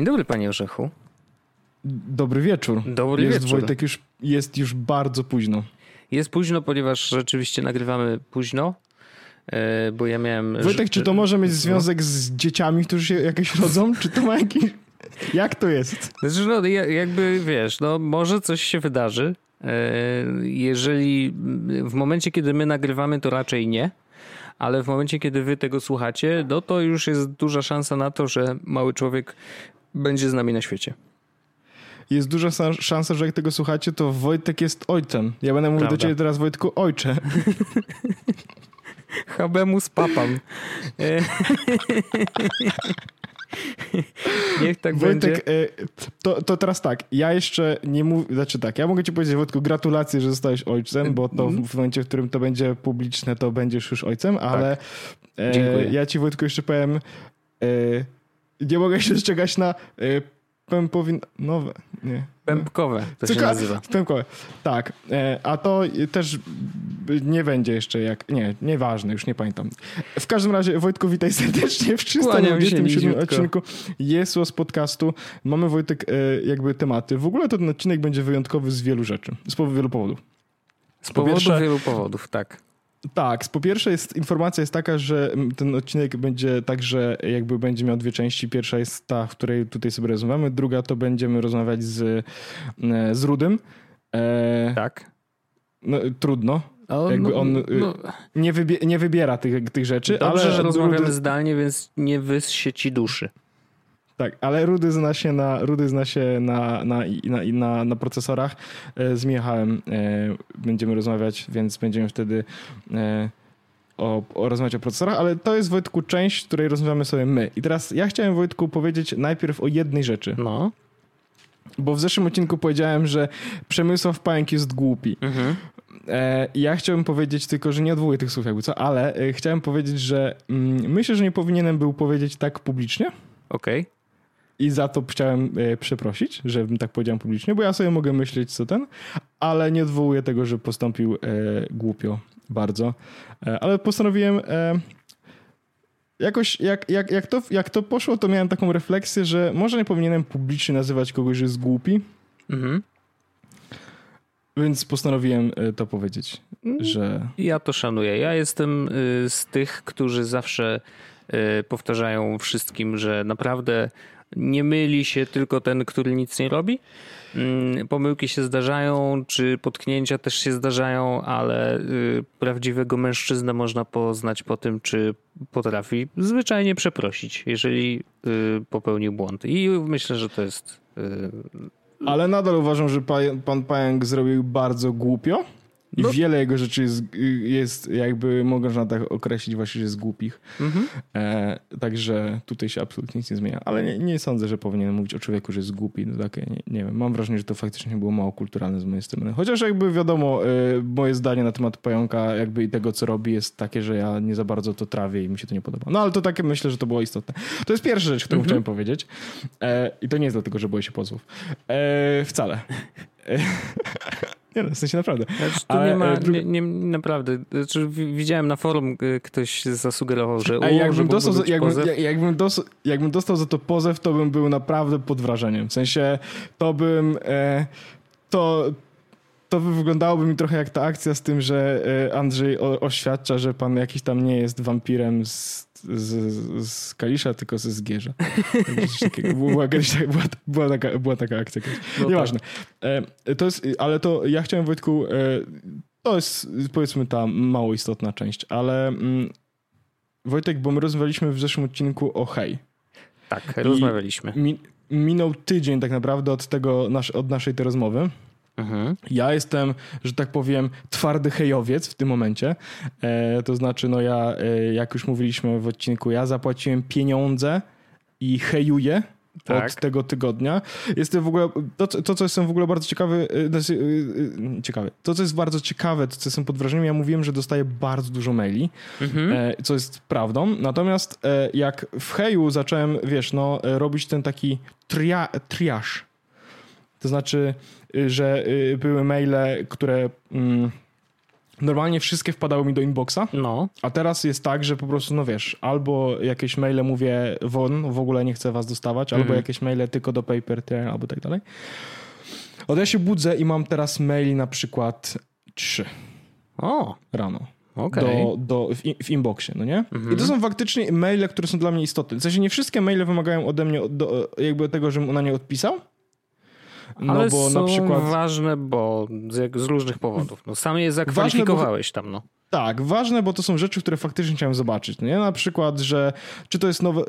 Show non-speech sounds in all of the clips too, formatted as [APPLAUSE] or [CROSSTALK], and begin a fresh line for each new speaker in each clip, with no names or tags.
Dzień dobry, panie Orzechu.
Dobry wieczór.
Dobry
jest,
wieczór.
Wojtek, już, jest już bardzo późno.
Jest późno, ponieważ rzeczywiście nagrywamy późno, e, bo ja miałem...
Wojtek, czy to może mieć związek z dzieciami, którzy się jakieś rodzą? Czy to ma jakiś... Jak to jest?
Znaczy, no, ja- jakby wiesz, no może coś się wydarzy. E, Jeżeli w momencie, kiedy my nagrywamy, to raczej nie. Ale w momencie, kiedy wy tego słuchacie, no to już jest duża szansa na to, że mały człowiek będzie z nami na świecie.
Jest duża sa- szansa, że jak tego słuchacie, to Wojtek jest ojcem. Ja będę mówił
Prawda.
do ciebie teraz, Wojtku, ojcze. [LAUGHS]
Habemus papam. E, [LAUGHS] Niech tak będzie.
Wojtek, e, to, to teraz tak, ja jeszcze nie mówię, znaczy tak, ja mogę ci powiedzieć, Wojtku, gratulacje, że zostałeś ojcem, bo to w, w momencie, w którym to będzie publiczne, to będziesz już ojcem, ale e,
Dziękuję.
ja ci, Wojtku, jeszcze powiem, e, nie mogę się zczekać na e, pępowin... nowe, nie.
Pępkowe to się
Tylko-
nazywa.
Pępkowe. Tak, e, a to też nie będzie jeszcze jak... Nie, nieważne, już nie pamiętam. W każdym razie, Wojtku, witaj serdecznie w
Kłaniam się
327
niziutko.
odcinku Jesłos podcastu. Mamy, Wojtek, e, jakby tematy. W ogóle ten odcinek będzie wyjątkowy z wielu rzeczy, z powodu wielu powodów.
Z
po
powodu wielu powodów, tak.
Tak, po pierwsze jest informacja jest taka, że ten odcinek będzie tak, że jakby będzie miał dwie części. Pierwsza jest ta, w której tutaj sobie rozmawiamy, druga to będziemy rozmawiać z, e, z Rudym. E,
Tak.
no, trudno.
O,
Jakby
no,
on, y,
no,
Nie, wybie, nie wybiera tych, tych rzeczy,
dobrze,
ale
że rozmawiamy
Rudy,
zdalnie, więc nie wyssie ci duszy.
Tak, ale Rudy zna się na, Rudy zna się na, na, na, na, na procesorach. E, Z Michałem e, będziemy rozmawiać, więc będziemy wtedy e, o, o rozmawiać o procesorach, ale to jest Wojtku część, której rozmawiamy sobie my. I teraz ja chciałem Wojtku powiedzieć najpierw o jednej rzeczy,
No.
bo w zeszłym odcinku powiedziałem, że Przemysław Pająk jest głupi.
Mhm.
Ja chciałbym powiedzieć tylko, że nie odwołuję tych słów jakby co, ale chciałem powiedzieć, że mm, myślę, że nie powinienem był powiedzieć tak publicznie
Okej.
I za to chciałem e, przeprosić, żebym tak powiedział publicznie, bo ja sobie mogę myśleć co ten, ale nie odwołuję tego, że postąpił e, głupio bardzo. E, ale postanowiłem jakoś, jak, jak, jak, to, jak to poszło, to miałem taką refleksję, że może nie powinienem publicznie nazywać kogoś, że jest głupi,
Mhm.
więc postanowiłem to powiedzieć, że...
Ja to szanuję. Ja jestem y, z tych, którzy zawsze y, powtarzają wszystkim, że naprawdę nie myli się tylko ten, który nic nie robi. Mm, Pomyłki się zdarzają, czy potknięcia też się zdarzają, ale y, prawdziwego mężczyznę można poznać po tym, czy potrafi zwyczajnie przeprosić, jeżeli y, popełnił błąd. I myślę, że to jest y,
Ale nadal uważam, że pa, pan Pająk zrobił bardzo głupio i
No.
wiele jego rzeczy jest, jest jakby można tak określić właśnie, że jest głupich.
mhm.
E, także tutaj się absolutnie nic nie zmienia. Ale nie, nie sądzę, że powinienem mówić o człowieku, że jest głupi. No takie, nie, nie wiem. Mam wrażenie, że to faktycznie było mało kulturalne z mojej strony. Chociaż jakby wiadomo, e, moje zdanie na temat Pająka jakby i tego, co robi jest takie, że ja nie za bardzo to trawię i mi się to nie podoba. No ale to takie myślę, że to było istotne. To jest pierwsza rzecz, którą chciałem powiedzieć. E, I to nie jest dlatego, że boję się pozwów. E, wcale. [LAUGHS] E, nie no, w sensie naprawdę.
Znaczy, tu
Ale,
nie ma,
e, dru-
nie, nie, naprawdę. Znaczy, wi- widziałem na forum, y, ktoś zasugerował, że,
A jakbym dostał, za, jakbym,
pozew.
jakbym, dos, jakbym dostał za to pozew, to bym był naprawdę pod wrażeniem. W sensie to bym. E, to, to by wyglądałoby mi trochę jak ta akcja z tym, że e, Andrzej oświadcza, że pan jakiś tam nie jest wampirem z, z, z Kalisza, tylko ze Zgierza. Była, tak- była, była, taka, była taka akcja.
No
Nieważne. E, to jest, ale to ja chciałem Wojtku, e, to jest powiedzmy ta mało istotna część, ale mm, Wojtek, bo my rozmawialiśmy w zeszłym odcinku o hej.
Tak, rozmawialiśmy.
Mi, minął tydzień tak naprawdę od tego, nasz, od naszej tej rozmowy.
Mhm.
Ja jestem, że tak powiem, twardy hejowiec w tym momencie. E, to znaczy, no ja, e, jak już mówiliśmy w odcinku, ja zapłaciłem pieniądze i hejuję
Tak.
od tego tygodnia. Jestem w ogóle, to, co- to co jestem w ogóle bardzo ciekawy, e, znaczy, e, e, ciekawy, to co jest bardzo ciekawe, to co jestem pod wrażeniem, ja mówiłem, że dostaję bardzo dużo maili,
Mhm.
co jest prawdą. Natomiast jak w Heju zacząłem, wiesz, no, robić ten taki tria, triaż, to znaczy, y, że y, były maile, które mm, normalnie wszystkie wpadały mi do inboxa,
No,
a teraz jest tak, że po prostu, no wiesz, albo jakieś maile mówię won, w ogóle nie chcę was dostawać, albo
Mhm.
jakieś maile tylko do paper, te, albo tak dalej. Od ja się budzę i mam teraz maili na przykład trzy
o,
rano.
Mhm.
do, do, w, w inboxie, no nie? I to są faktycznie maile, które są dla mnie istotne. W sensie nie wszystkie maile wymagają ode mnie do, jakby tego, żebym na nie odpisał. No
Ale
bo
są
na przykład...
ważne, bo z, z różnych powodów. No, sam je zakwalifikowałeś tam, no.
Tak, ważne, bo to są rzeczy, które faktycznie chciałem zobaczyć. Nie? Na przykład, że czy to jest nowe,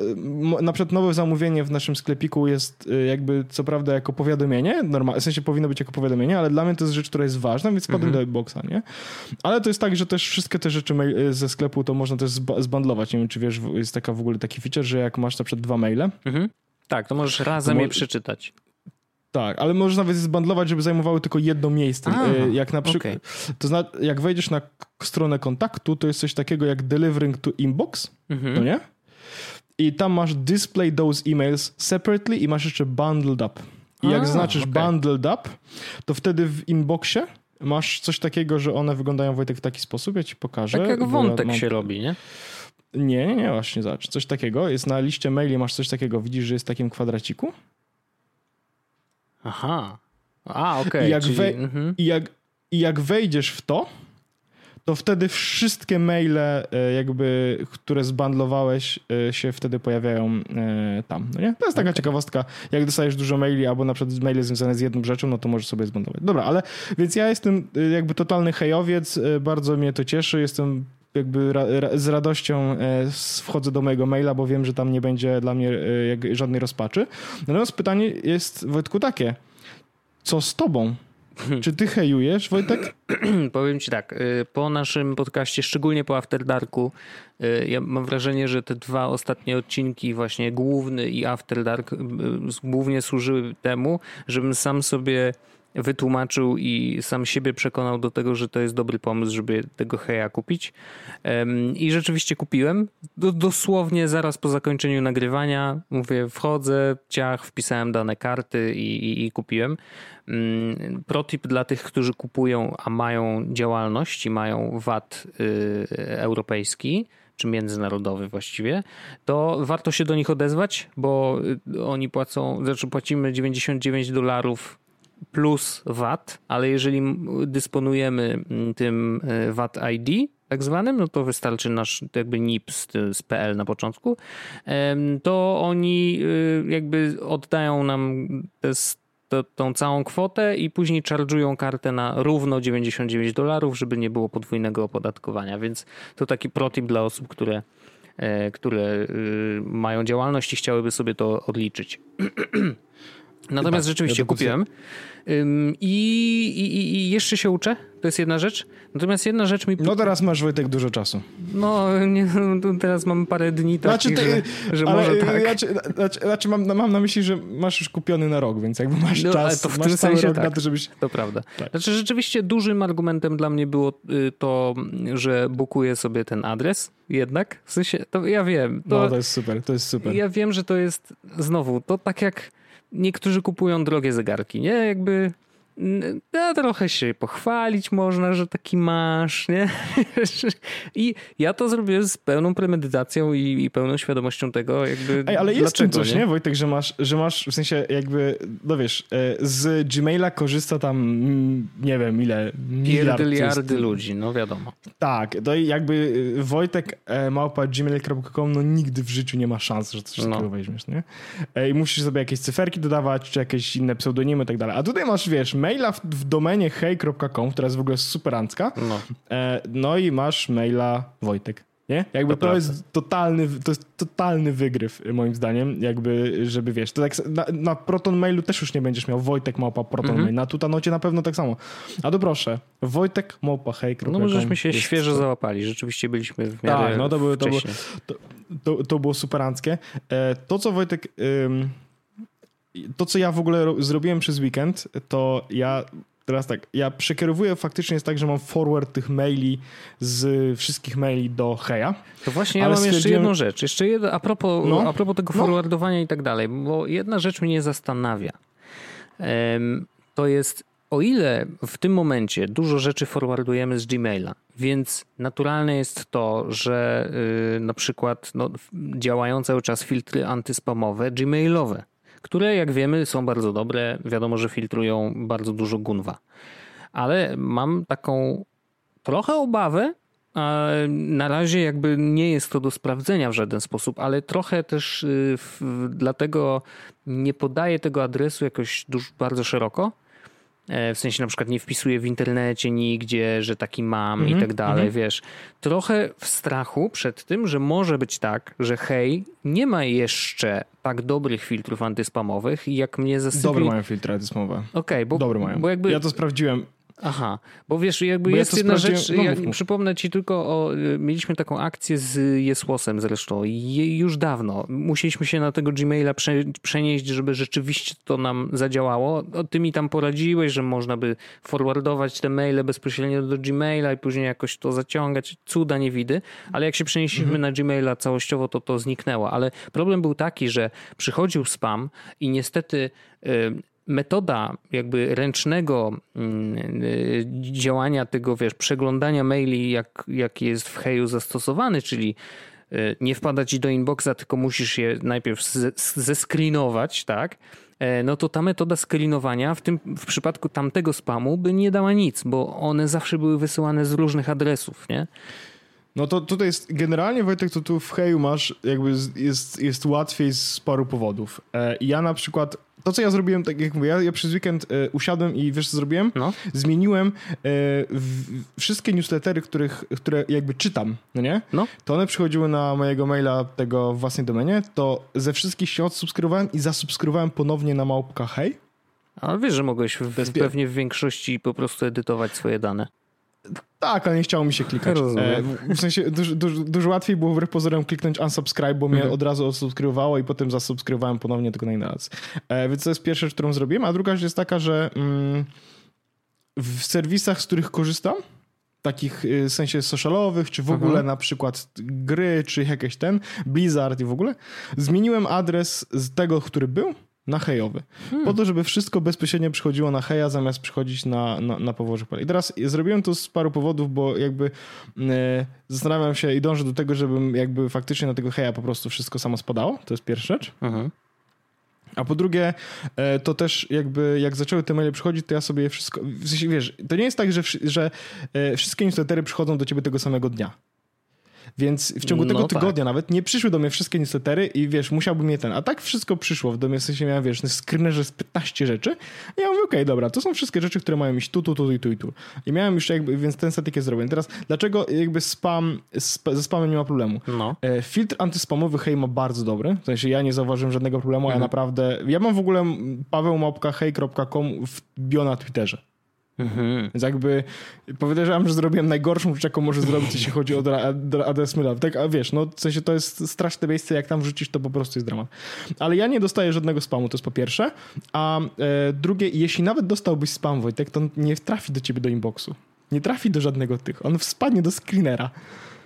na przykład nowe zamówienie w naszym sklepiku jest y, jakby co prawda jako powiadomienie, normal, w sensie powinno być jako powiadomienie, ale dla mnie to jest rzecz, która jest ważna, więc wpadłem do boxa, nie? Ale to jest tak, że też wszystkie te rzeczy y, ze sklepu to można też zba- zbandlować. Nie wiem, czy wiesz, jest taka w ogóle taki feature, że jak masz na przykład dwa maile,
Mhm. Tak, to możesz razem
mo-
je przeczytać.
Tak, ale możesz nawet zbandlować, żeby zajmowały tylko jedno miejsce.
A,
Y, jak na przykład,
okej.
to zna, jak wejdziesz na stronę kontaktu, to jest coś takiego jak delivering to inbox,
Mhm.
no nie? I tam masz display those emails separately i masz jeszcze bundled up. I jak
A,
zaznaczysz
okej.
bundled up, to wtedy w inboxie masz coś takiego, że one wyglądają Wojtek w taki sposób, ja ci pokażę.
Tak jak wątek
mam-
się robi, nie?
Nie, nie, nie, właśnie zobacz. Coś takiego, jest na liście maili, masz coś takiego, widzisz, że jest w takim kwadraciku
Aha. A, okej.
Jak
czyli, mhm.
i jak, i jak wejdziesz w to, to wtedy wszystkie maile, e, jakby, które zbandlowałeś, e, się wtedy pojawiają e, tam. No nie? To jest taka ciekawostka. Jak dostajesz dużo maili, albo na przykład maile związane z jedną rzeczą, no to możesz sobie zbandować. Dobra, ale więc ja jestem jakby totalny hejowiec, bardzo mnie to cieszy, jestem jakby ra, ra, z radością e, wchodzę do mojego maila, bo wiem, że tam nie będzie dla mnie e, jak, żadnej rozpaczy. Natomiast pytanie jest, Wojtku, takie. Co z tobą? Czy ty hejujesz, Wojtek? [CLEARS THROAT]
Powiem ci tak, y, po naszym podcaście, szczególnie po After Darku, ja mam wrażenie, że te dwa ostatnie odcinki, właśnie główny i After Dark, głównie służyły temu, żebym sam sobie wytłumaczył i sam siebie przekonał do tego, że to jest dobry pomysł, żeby tego heja kupić. I rzeczywiście kupiłem. Do, dosłownie zaraz po zakończeniu nagrywania mówię, wchodzę, ciach, wpisałem dane karty i, i, i kupiłem. Mm, Protip dla tych, którzy kupują, a mają działalność i mają VAT y, europejski, czy międzynarodowy właściwie, to warto się do nich odezwać, bo y, oni płacą, znaczy płacimy 99 dolarów plus VAT, ale jeżeli dysponujemy tym y, VAT ID, tak zwanym, no to wystarczy nasz jakby NIP z, z PL na początku, to oni y, jakby oddają nam te, tą całą kwotę i później charge'ują kartę na równo 99 dolarów, żeby nie było podwójnego opodatkowania, więc to taki protip dla osób, które, e, które y, mają działalność i chciałyby sobie to odliczyć. [CLEARS THROAT] Natomiast rzeczywiście kupiłem. I, i, I jeszcze się uczę. To jest jedna rzecz. Natomiast jedna rzecz mi.
No teraz masz, Wojtek, dużo czasu.
No, nie, no, teraz mam parę dni takich,
ty-
że, że może tak.
Znaczy, znaczy, znaczy mam, mam na myśli, że masz już kupiony na rok, więc jakby masz
No, ale
czas,
to w
masz
tym sensie
rok
tak.
na to, żebyś...
To prawda.
Tak.
Znaczy, rzeczywiście dużym argumentem dla mnie było y, to, że bukuję sobie ten adres jednak. W sensie, to ja wiem. To,
No to jest super, to jest super.
Ja wiem, że to jest znowu, to tak jak niektórzy kupują drogie zegarki, nie? Jakby no, trochę się pochwalić można, że taki masz, nie? [LAUGHS] I ja to zrobiłem z pełną premedytacją i, i pełną świadomością tego, jakby
Ej, ale jest tym coś, nie? Wojtek, że masz, że masz w sensie jakby, no wiesz, e, z Gmaila korzysta tam, mm, nie wiem ile, miliard.
Pierdyliardy
jest-
ludzi, no wiadomo.
Tak, to i jakby y, Wojtek e, małpa gmail.com, no nigdy w życiu nie ma szans, że coś
No.
takiego weźmiesz, nie? E, I musisz sobie jakieś cyferki dodawać, czy jakieś inne pseudonimy i tak dalej. A tutaj masz, wiesz, maila w, w domenie hej.com, która jest w ogóle superancka,
No.
e, no i masz maila Wojtek. Nie? Jakby
To
to, jest totalny, to jest totalny wygryw, moim zdaniem, jakby, żeby wiesz, to tak, na, na Proton Mailu też już nie będziesz miał Wojtek małpa Proton
Mhm.
Mail, na Tutanocie na pewno tak samo. A to proszę, Wojtek małpa hej.com.
No bo żeśmy się świeżo załapali. Rzeczywiście byliśmy w miarę
Tak, no to były- to
wcześniej.
to, to było superanckie. E, To, co Wojtek. ym, To, co ja w ogóle ro- zrobiłem przez weekend, to ja. Teraz tak, ja przekierowuję faktycznie jest tak, że mam forward tych maili z wszystkich maili do Heja.
To właśnie ja mam jeszcze
stwierdziłem-
jedną rzecz. Jeszcze jedno, a, propos,
No.
a propos tego
No.
forwardowania i tak dalej, bo jedna rzecz mnie zastanawia. Em, To jest o ile w tym momencie dużo rzeczy forwardujemy z Gmaila, więc naturalne jest to, że yy, na przykład no, działają cały czas filtry antyspamowe gmailowe, które jak wiemy są bardzo dobre. Wiadomo, że filtrują bardzo dużo gunwa. Ale mam taką trochę obawę, na razie jakby nie jest to do sprawdzenia w żaden sposób, ale trochę też y, w, dlatego nie podaję tego adresu jakoś dużo, bardzo szeroko. E, w sensie na przykład nie wpisuję w internecie nigdzie, że taki mam mm -hmm, i tak dalej, mm -hmm. wiesz. Trochę w strachu przed tym, że może być tak, że hej, nie ma jeszcze tak dobrych filtrów antyspamowych, jak mnie zasypie...
Dobre mają filtry antyspamowe.
Okej, okay, bo,
Dobre mają.
Bo jakby...
Ja to sprawdziłem.
Aha, bo wiesz, jakby bo jest ja jedna rzecz, no, ja przypomnę ci tylko o, mieliśmy taką akcję z Jesłosem zresztą już dawno. Musieliśmy się na tego Gmaila prze, przenieść, żeby rzeczywiście to nam zadziałało. Ty mi tam poradziłeś, że można by forwardować te maile bezpośrednio do Gmaila i później jakoś to zaciągać. Cuda nie widy, ale jak się przenieśliśmy mhm. na Gmaila całościowo, to to zniknęło. Ale problem był taki, że przychodził spam i niestety y, metoda jakby ręcznego mm, y, działania tego, wiesz, przeglądania maili, jak, jak jest w Heju zastosowany, czyli y, nie wpada ci do inboxa, tylko musisz je najpierw zescreenować, tak? E, no to ta metoda screenowania w tym w przypadku tamtego spamu by nie dała nic, bo one zawsze były wysyłane z różnych adresów, nie?
No to tutaj jest, generalnie Wojtek, to tu w Heju masz, jakby jest, jest łatwiej z paru powodów. E, ja na przykład, to co ja zrobiłem, tak jak mówię, ja, ja przez weekend e, usiadłem i wiesz co zrobiłem? No. Zmieniłem e, w, wszystkie newslettery, których, które jakby czytam, no nie? No. To one przychodziły na mojego maila tego w własnej domenie, to ze wszystkich się odsubskrybowałem i zasubskrybowałem ponownie na małpka Hej.
Ale wiesz, że mogłeś w, pewnie w większości po prostu edytować swoje dane.
Tak, ale nie chciało mi się klikać. E, w sensie dużo, dużo, dużo, łatwiej było wbrew pozorom kliknąć unsubscribe, bo mnie mhm. od razu odsubskrybowało i potem zasubskrybowałem ponownie tylko na inny raz. E, więc to jest pierwsza rzecz, którą zrobiłem. A druga rzecz jest taka, że mm, w serwisach, z których korzystam, takich y, w sensie socialowych, czy w mhm. ogóle na przykład gry, czy jakieś ten, Blizzard i w ogóle, zmieniłem adres z tego, który był na hejowy. Hmm. Po to, żeby wszystko bezpośrednio przychodziło na heja, zamiast przychodzić na, na, na powoże I teraz zrobiłem to z paru powodów, bo jakby e, zastanawiam się i dążę do tego, żebym jakby faktycznie na tego heja po prostu wszystko samo spadało. To jest pierwsza rzecz. Mhm. A po drugie, e, to też jakby jak zaczęły te maile przychodzić, to ja sobie wszystko, w sensie wiesz, to nie jest tak, że, że e, wszystkie newslettery przychodzą do ciebie tego samego dnia. Więc w ciągu tego no tak. tygodnia nawet nie przyszły do mnie wszystkie newslettery i wiesz, musiałbym je ten. A tak wszystko przyszło. W domu w sensie miałem, wiesz, screenerze z 15 rzeczy. I ja mówię, okej, okay, dobra, to są wszystkie rzeczy, które mają iść tu, tu, tu i tu i tu. I miałem już jakby, więc ten statyk jest zrobiony. Teraz, dlaczego jakby spam, sp ze spamem nie ma problemu? No. E, filtr antyspamowy hej ma bardzo dobry. W sensie ja nie zauważyłem żadnego problemu, mhm. ja naprawdę, ja mam w ogóle pawełmałpka hej.com w bio na Twitterze. Mhm. Więc jakby powiedziałem, że zrobiłem najgorszą rzecz, jaką może zrobić, jeśli [LAUGHS] chodzi o maila. Tak, a wiesz, no w sensie to jest straszne miejsce, jak tam wrzucisz, to po prostu jest dramat. Ale ja nie dostaję żadnego spamu, to jest po pierwsze. A e, drugie, jeśli nawet dostałbyś spam, Wojtek, to nie trafi do ciebie do inboxu. Nie trafi do żadnego tych. On spadnie do screenera.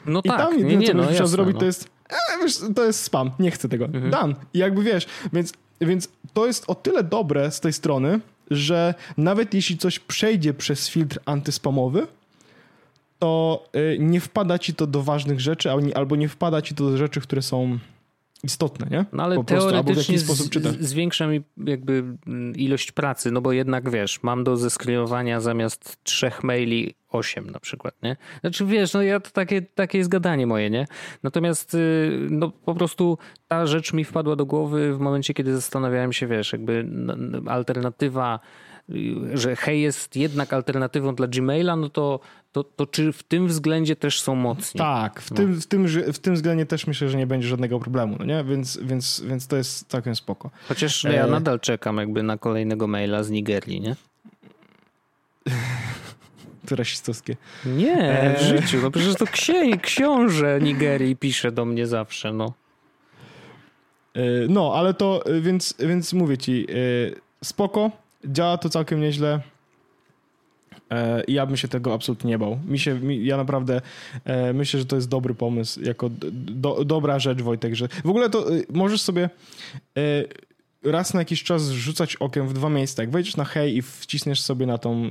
No
I
tak,
tam
jedyne, nie,
co
no,
musiał zrobić, no. to jest e, wiesz, to jest spam, nie chcę tego. Mhm. Dan. I jakby wiesz, więc, więc to jest o tyle dobre z tej strony, że nawet jeśli coś przejdzie przez filtr antyspamowy, to y, nie wpada ci to do ważnych rzeczy, albo nie wpada ci to do rzeczy, które są istotne, nie?
No ale po teoretycznie prostu, zwiększa mi jakby mm, ilość pracy, no bo jednak wiesz, mam do zeskrynowania zamiast trzech maili osiem na przykład, nie? Znaczy wiesz, no ja to takie, takie jest gadanie moje, nie? Natomiast y, no po prostu ta rzecz mi wpadła do głowy w momencie, kiedy zastanawiałem się, wiesz, jakby alternatywa że hej jest jednak alternatywą dla Gmaila, no to, to, to czy w tym względzie też są mocni?
Tak, w, no. tym, w, tym, w tym względzie też myślę, że nie będzie żadnego problemu, no nie? Więc, więc, więc to jest całkiem spoko.
Chociaż no, ja e... nadal czekam jakby na kolejnego maila z Nigerii, nie? [LAUGHS]
to rasistowskie.
Nie, w e, życiu. No przecież to księ książę Nigerii pisze do mnie zawsze, no.
E, no, ale to, więc, więc mówię ci, spoko, działa to całkiem nieźle. E, I ja bym się tego absolutnie nie bał. Mi się, mi, ja naprawdę e, myślę, że to jest dobry pomysł, jako do, dobra rzecz, Wojtek, że w ogóle to e, możesz sobie raz na jakiś czas rzucać okiem w dwa miejsca. Jak wejdziesz na hej i wcisniesz sobie na tą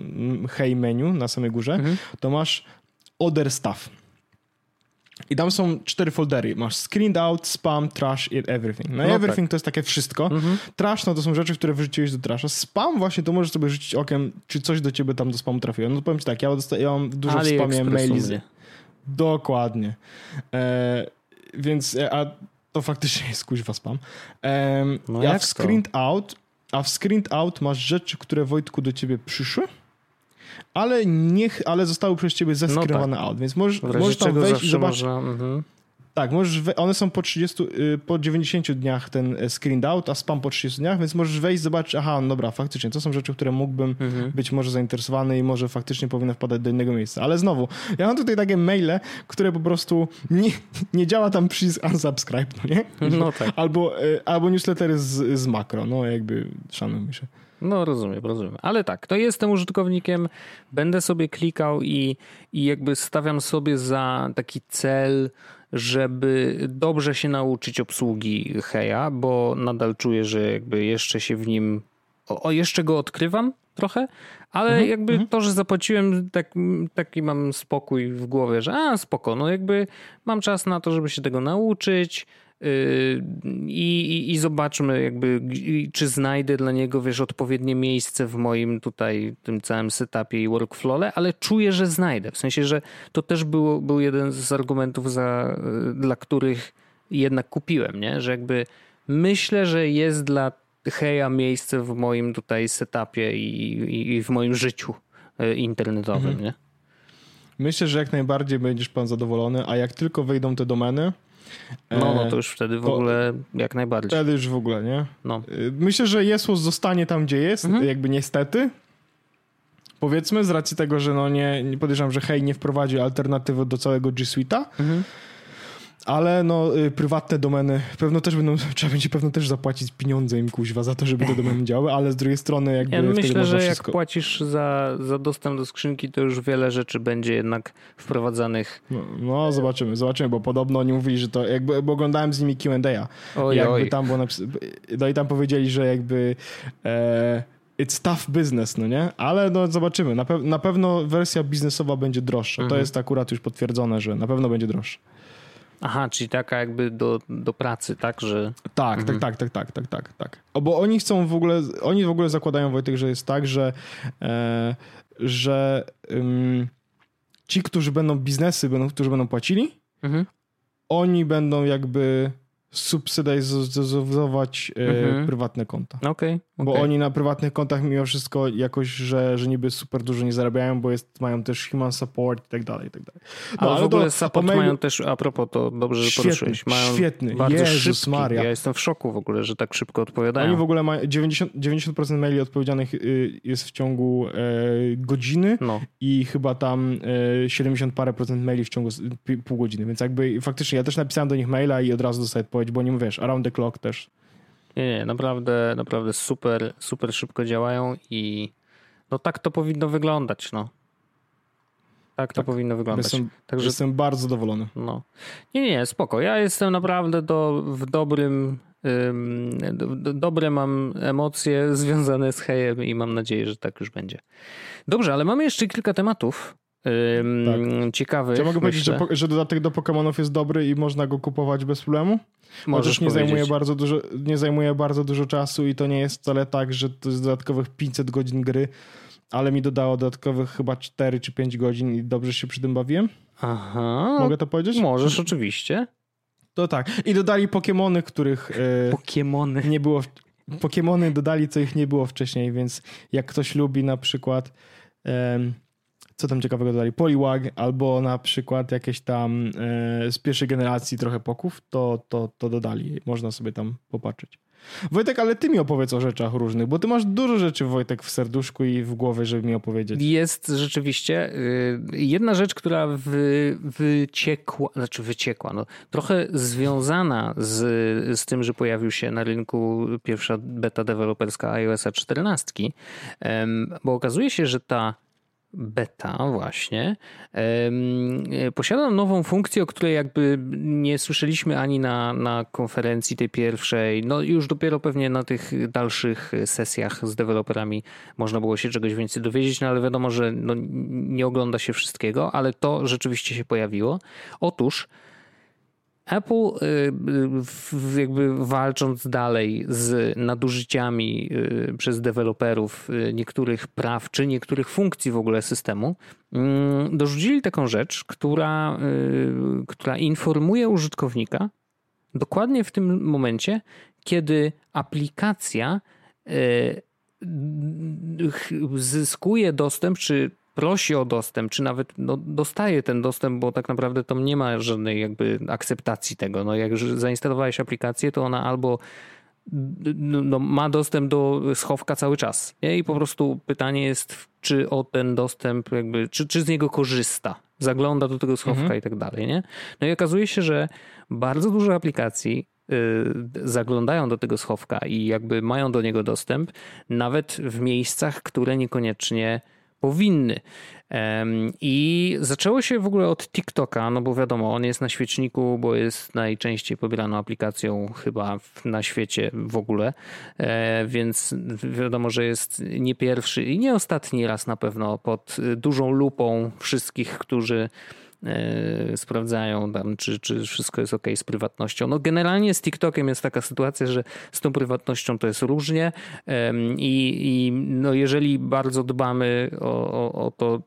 hej menu na samej górze,
Mhm.
to masz other stuff. I tam są cztery foldery. Masz screened out, spam, trash i everything. No,
No
everything to jest takie wszystko. Trash no to są rzeczy, które wyrzuciłeś do trasha. Spam właśnie to możesz sobie rzucić okiem, czy coś do ciebie tam do spamu trafiło. No to powiem ci tak, ja, dosta- ja mam dużo w spamie maili. Z... Dokładnie. E, więc, e, a to faktycznie [LAUGHS] jest kuźwa spam. E,
No
a
jak
w screened out, a w screened out masz rzeczy, które Wojtku do ciebie przyszły, ale niech, ale zostały przez ciebie zeskrywane out, więc możesz, możesz tam wejść i zobaczyć.
można... Mhm.
Tak, możesz we, one są po 30, y, po 90 dniach ten e, screened out, a spam po 30 dniach, więc możesz wejść, zobaczyć, aha, no dobra, faktycznie, to są rzeczy, które mógłbym
Mhm.
być może zainteresowany i może faktycznie powinny wpadać do innego miejsca. Ale znowu, ja mam tutaj takie maile, które po prostu nie, nie działa tam przycisk unsubscribe, no nie? [LAUGHS]
No tak.
Albo, y, albo newslettery z, z makro, no jakby szanujmy się.
No rozumiem, rozumiem. Ale tak, to jestem użytkownikiem, będę sobie klikał i, i jakby stawiam sobie za taki cel, żeby dobrze się nauczyć obsługi Heja, bo nadal czuję, że jakby jeszcze się w nim, o, o jeszcze go odkrywam trochę, ale jakby to, że zapłaciłem, tak, taki mam spokój w głowie, że a spoko, no jakby mam czas na to, żeby się tego nauczyć, i, i, i zobaczmy jakby czy znajdę dla niego wiesz odpowiednie miejsce w moim tutaj tym całym setupie i workflow'le, ale czuję, że znajdę. W sensie, że to też było, był jeden z argumentów za, yy, dla których jednak kupiłem, nie? Że jakby myślę, że jest dla Heja miejsce w moim tutaj setupie i, i, w moim życiu yy, internetowym, nie?
Myślę, że jak najbardziej będziesz pan zadowolony, a jak tylko wejdą te domeny,
No,
e,
no to już wtedy w
to-
ogóle jak najbardziej.
wtedy już w ogóle, nie?
No.
Y, Myślę, że Jesłos zostanie tam, gdzie jest,
Mhm.
jakby niestety. Powiedzmy, z racji tego, że no nie, nie podejrzewam, że Hej nie wprowadzi alternatywy do całego G Suite'a,
Mhm.
Ale no y, prywatne domeny, pewno też będą, [LAUGHS] trzeba będzie pewno też zapłacić pieniądze im kuźwa za to, żeby te domeny [LAUGHS] działały, ale z drugiej strony jakby
Ja
wtedy
myślę,
można
że
wszystko...
jak płacisz za, za dostęp do skrzynki, to już wiele rzeczy będzie jednak wprowadzanych.
No, no zobaczymy, zobaczymy, bo podobno oni mówili, że to jakby, bo oglądałem z nimi Q&A,
Oj,
jakby
oj.
tam było no i tam powiedzieli, że jakby e, it's tough business, no nie? Ale no zobaczymy. Na, pew- na pewno wersja biznesowa będzie droższa. To
Mhm.
jest akurat już potwierdzone, że na pewno będzie droższa.
Aha, czyli taka jakby do, do pracy, tak, że...
Tak,
Mhm.
tak, tak, tak, tak, tak, tak, tak. O, bo oni chcą w ogóle, oni w ogóle zakładają, Wojtek, że jest tak, że, e, że ym, ci, którzy będą biznesy, będą, którzy będą płacili,
Mhm.
oni będą jakby subsydizować e,
Mhm.
prywatne konta.
Okej,
Bo
okej.
oni na prywatnych kontach mimo wszystko jakoś, że, że niby super dużo nie zarabiają, bo jest, mają też human support i tak dalej, i tak dalej.
Ale w
to
ogóle support
mailu-
mają też, a propos, to dobrze, że
Świetny,
poruszyłeś. Mają
świetny.
bardzo
Jezus
szybki.
Maria.
Ja jestem w szoku w ogóle, że tak szybko odpowiadają.
Oni w ogóle mają 90%, 90% maili odpowiedzianych y, jest w ciągu e, godziny
No,
i chyba tam e, 70 parę procent maili w ciągu pół godziny, więc jakby faktycznie ja też napisałem do nich maila i od razu dostaję odpowiedź, bo oni wiesz, around the clock też.
Nie, nie, naprawdę, naprawdę super, super szybko działają i no tak to powinno wyglądać, no. Tak to
Tak.
powinno wyglądać.
Jestem,
Także
jestem bardzo zadowolony.
No. Nie, nie, spoko. Ja jestem naprawdę do, w dobrym. ym, do, do, dobre mam emocje [LAUGHS] związane z hejem i mam nadzieję, że tak już będzie. Dobrze, ale mamy jeszcze kilka tematów. Ym, Ciekawych.
Czy ja mogę powiedzieć, że,
myślę.
że dodatek do Pokémonów jest dobry i można go kupować bez problemu?
Możesz
nie
powiedzieć.
zajmuje, bardzo dużo, nie zajmuje bardzo dużo czasu i to nie jest wcale tak, że to jest dodatkowych 500 godzin gry, ale mi dodało dodatkowych chyba 4 czy 5 godzin i dobrze się przy tym bawiłem.
Aha.
Mogę to powiedzieć?
Możesz, oczywiście.
To tak. I dodali Pokémony, których
Pokiemony.
nie było. Pokémony dodali, co ich nie było wcześniej, więc jak ktoś lubi na przykład. em, co tam ciekawego dodali? Poliwag albo na przykład jakieś tam e, z pierwszej generacji trochę poków, to, to, to dodali. Można sobie tam popatrzeć. Wojtek, ale ty mi opowiedz o rzeczach różnych, bo ty masz dużo rzeczy, Wojtek, w serduszku i w głowie, żeby mi opowiedzieć.
Jest rzeczywiście y, jedna rzecz, która wy, wyciekła, znaczy wyciekła, no, trochę związana z, z tym, że pojawił się na rynku pierwsza beta deweloperska iOS 14, em, bo okazuje się, że ta beta właśnie posiada nową funkcję, o której jakby nie słyszeliśmy ani na, na konferencji tej pierwszej, no już dopiero pewnie na tych dalszych sesjach z deweloperami można było się czegoś więcej dowiedzieć, no ale wiadomo, że no nie ogląda się wszystkiego, ale to rzeczywiście się pojawiło. Otóż Apple y, jakby walcząc dalej z nadużyciami y, przez deweloperów y, niektórych praw czy niektórych funkcji w ogóle systemu, mm, dorzucili taką rzecz, która, która informuje użytkownika dokładnie w tym momencie, kiedy aplikacja zyskuje dostęp, czy prosi o dostęp, czy nawet no, dostaje ten dostęp, bo tak naprawdę tam nie ma żadnej jakby akceptacji tego. No, jak zainstalowałeś aplikację, to ona albo no, no, ma dostęp do schowka cały czas. Nie? I po prostu pytanie jest, czy o ten dostęp, jakby, czy, czy z niego korzysta, zagląda do tego schowka mhm. i tak dalej. Nie? No i okazuje się, że bardzo dużo aplikacji y, zaglądają do tego schowka i jakby mają do niego dostęp, nawet w miejscach, które niekoniecznie powinny. I zaczęło się w ogóle od TikToka, no bo wiadomo, on jest na świeczniku, bo jest najczęściej pobieraną aplikacją chyba na świecie w ogóle, e, więc wiadomo, że jest nie pierwszy i nie ostatni raz na pewno pod dużą lupą wszystkich, którzy sprawdzają tam, czy, czy wszystko jest ok z prywatnością. No generalnie z TikTokiem jest taka sytuacja, że z tą prywatnością to jest różnie i, i no jeżeli bardzo dbamy o, o, o to,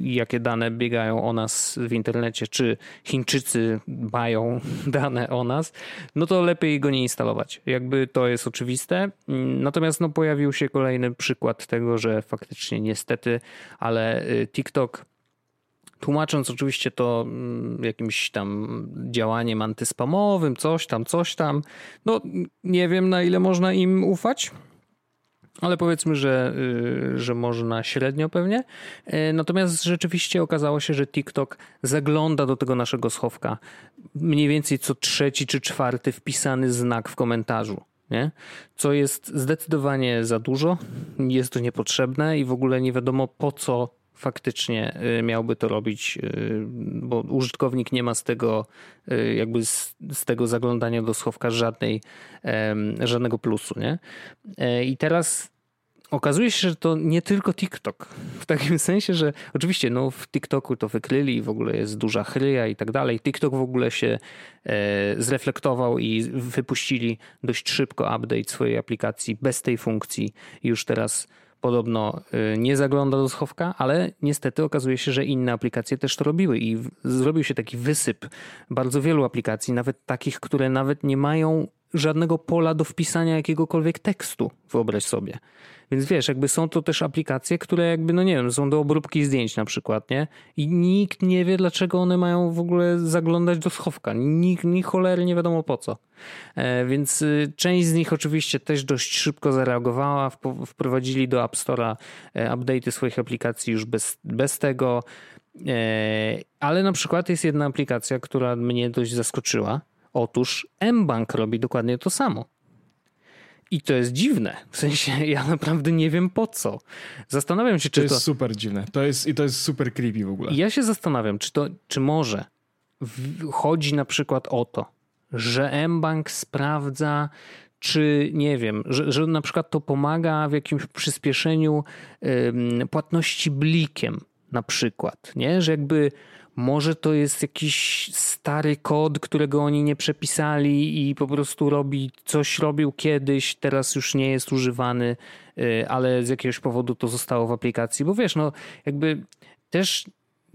jakie dane biegają o nas w internecie, czy Chińczycy bają [LAUGHS] dane o nas, no to lepiej go nie instalować. Jakby to jest oczywiste. Natomiast no, pojawił się kolejny przykład tego, że faktycznie niestety, ale y, TikTok tłumacząc oczywiście to mm, jakimś tam działaniem antyspamowym, coś tam, coś tam. No nie wiem na ile można im ufać. Ale powiedzmy, że, y, że można średnio pewnie. E, natomiast rzeczywiście okazało się, że TikTok zagląda do tego naszego schowka mniej więcej co trzeci czy czwarty wpisany znak w komentarzu. Nie? Co jest zdecydowanie za dużo, jest to niepotrzebne i w ogóle nie wiadomo po co faktycznie y, miałby to robić, y, bo użytkownik nie ma z tego y, jakby z, z, tego zaglądania do schowka żadnej, żadnego plusu, nie? E, I teraz okazuje się, że to nie tylko TikTok. W takim sensie, że oczywiście no, w TikToku to wykryli w ogóle jest duża chryja i tak dalej. TikTok w ogóle się e, zreflektował i wypuścili dość szybko update swojej aplikacji bez tej funkcji. Już teraz podobno y, nie zagląda do schowka, ale niestety okazuje się, że inne aplikacje też to robiły i zrobił się taki wysyp bardzo wielu aplikacji, nawet takich, które nawet nie mają żadnego pola do wpisania jakiegokolwiek tekstu, wyobraź sobie. Więc wiesz, jakby są to też aplikacje, które jakby, no nie wiem, są do obróbki zdjęć na przykład, nie? I nikt nie wie, dlaczego one mają w ogóle zaglądać do schowka. Nikt, ni cholery nie wiadomo po co. E, więc y, część z nich oczywiście też dość szybko zareagowała, wprowadzili do App Store'a e, update'y swoich aplikacji już bez, bez tego. E, ale na przykład jest jedna aplikacja, która mnie dość zaskoczyła. Otóż mBank robi dokładnie to samo. I to jest dziwne. W sensie ja naprawdę nie wiem po co. Zastanawiam się, czy
to.
To
jest super dziwne. To jest, I to jest super creepy w ogóle.
Ja się zastanawiam, czy to, czy może chodzi na przykład o to, że mBank sprawdza, czy nie wiem, że, że na przykład to pomaga w jakimś przyspieszeniu płatności blikiem, na przykład, nie? Że jakby może to jest jakiś stary kod, którego oni nie przepisali i po prostu robi coś robił kiedyś, teraz już nie jest używany, y, ale z jakiegoś powodu to zostało w aplikacji. Bo wiesz, no jakby też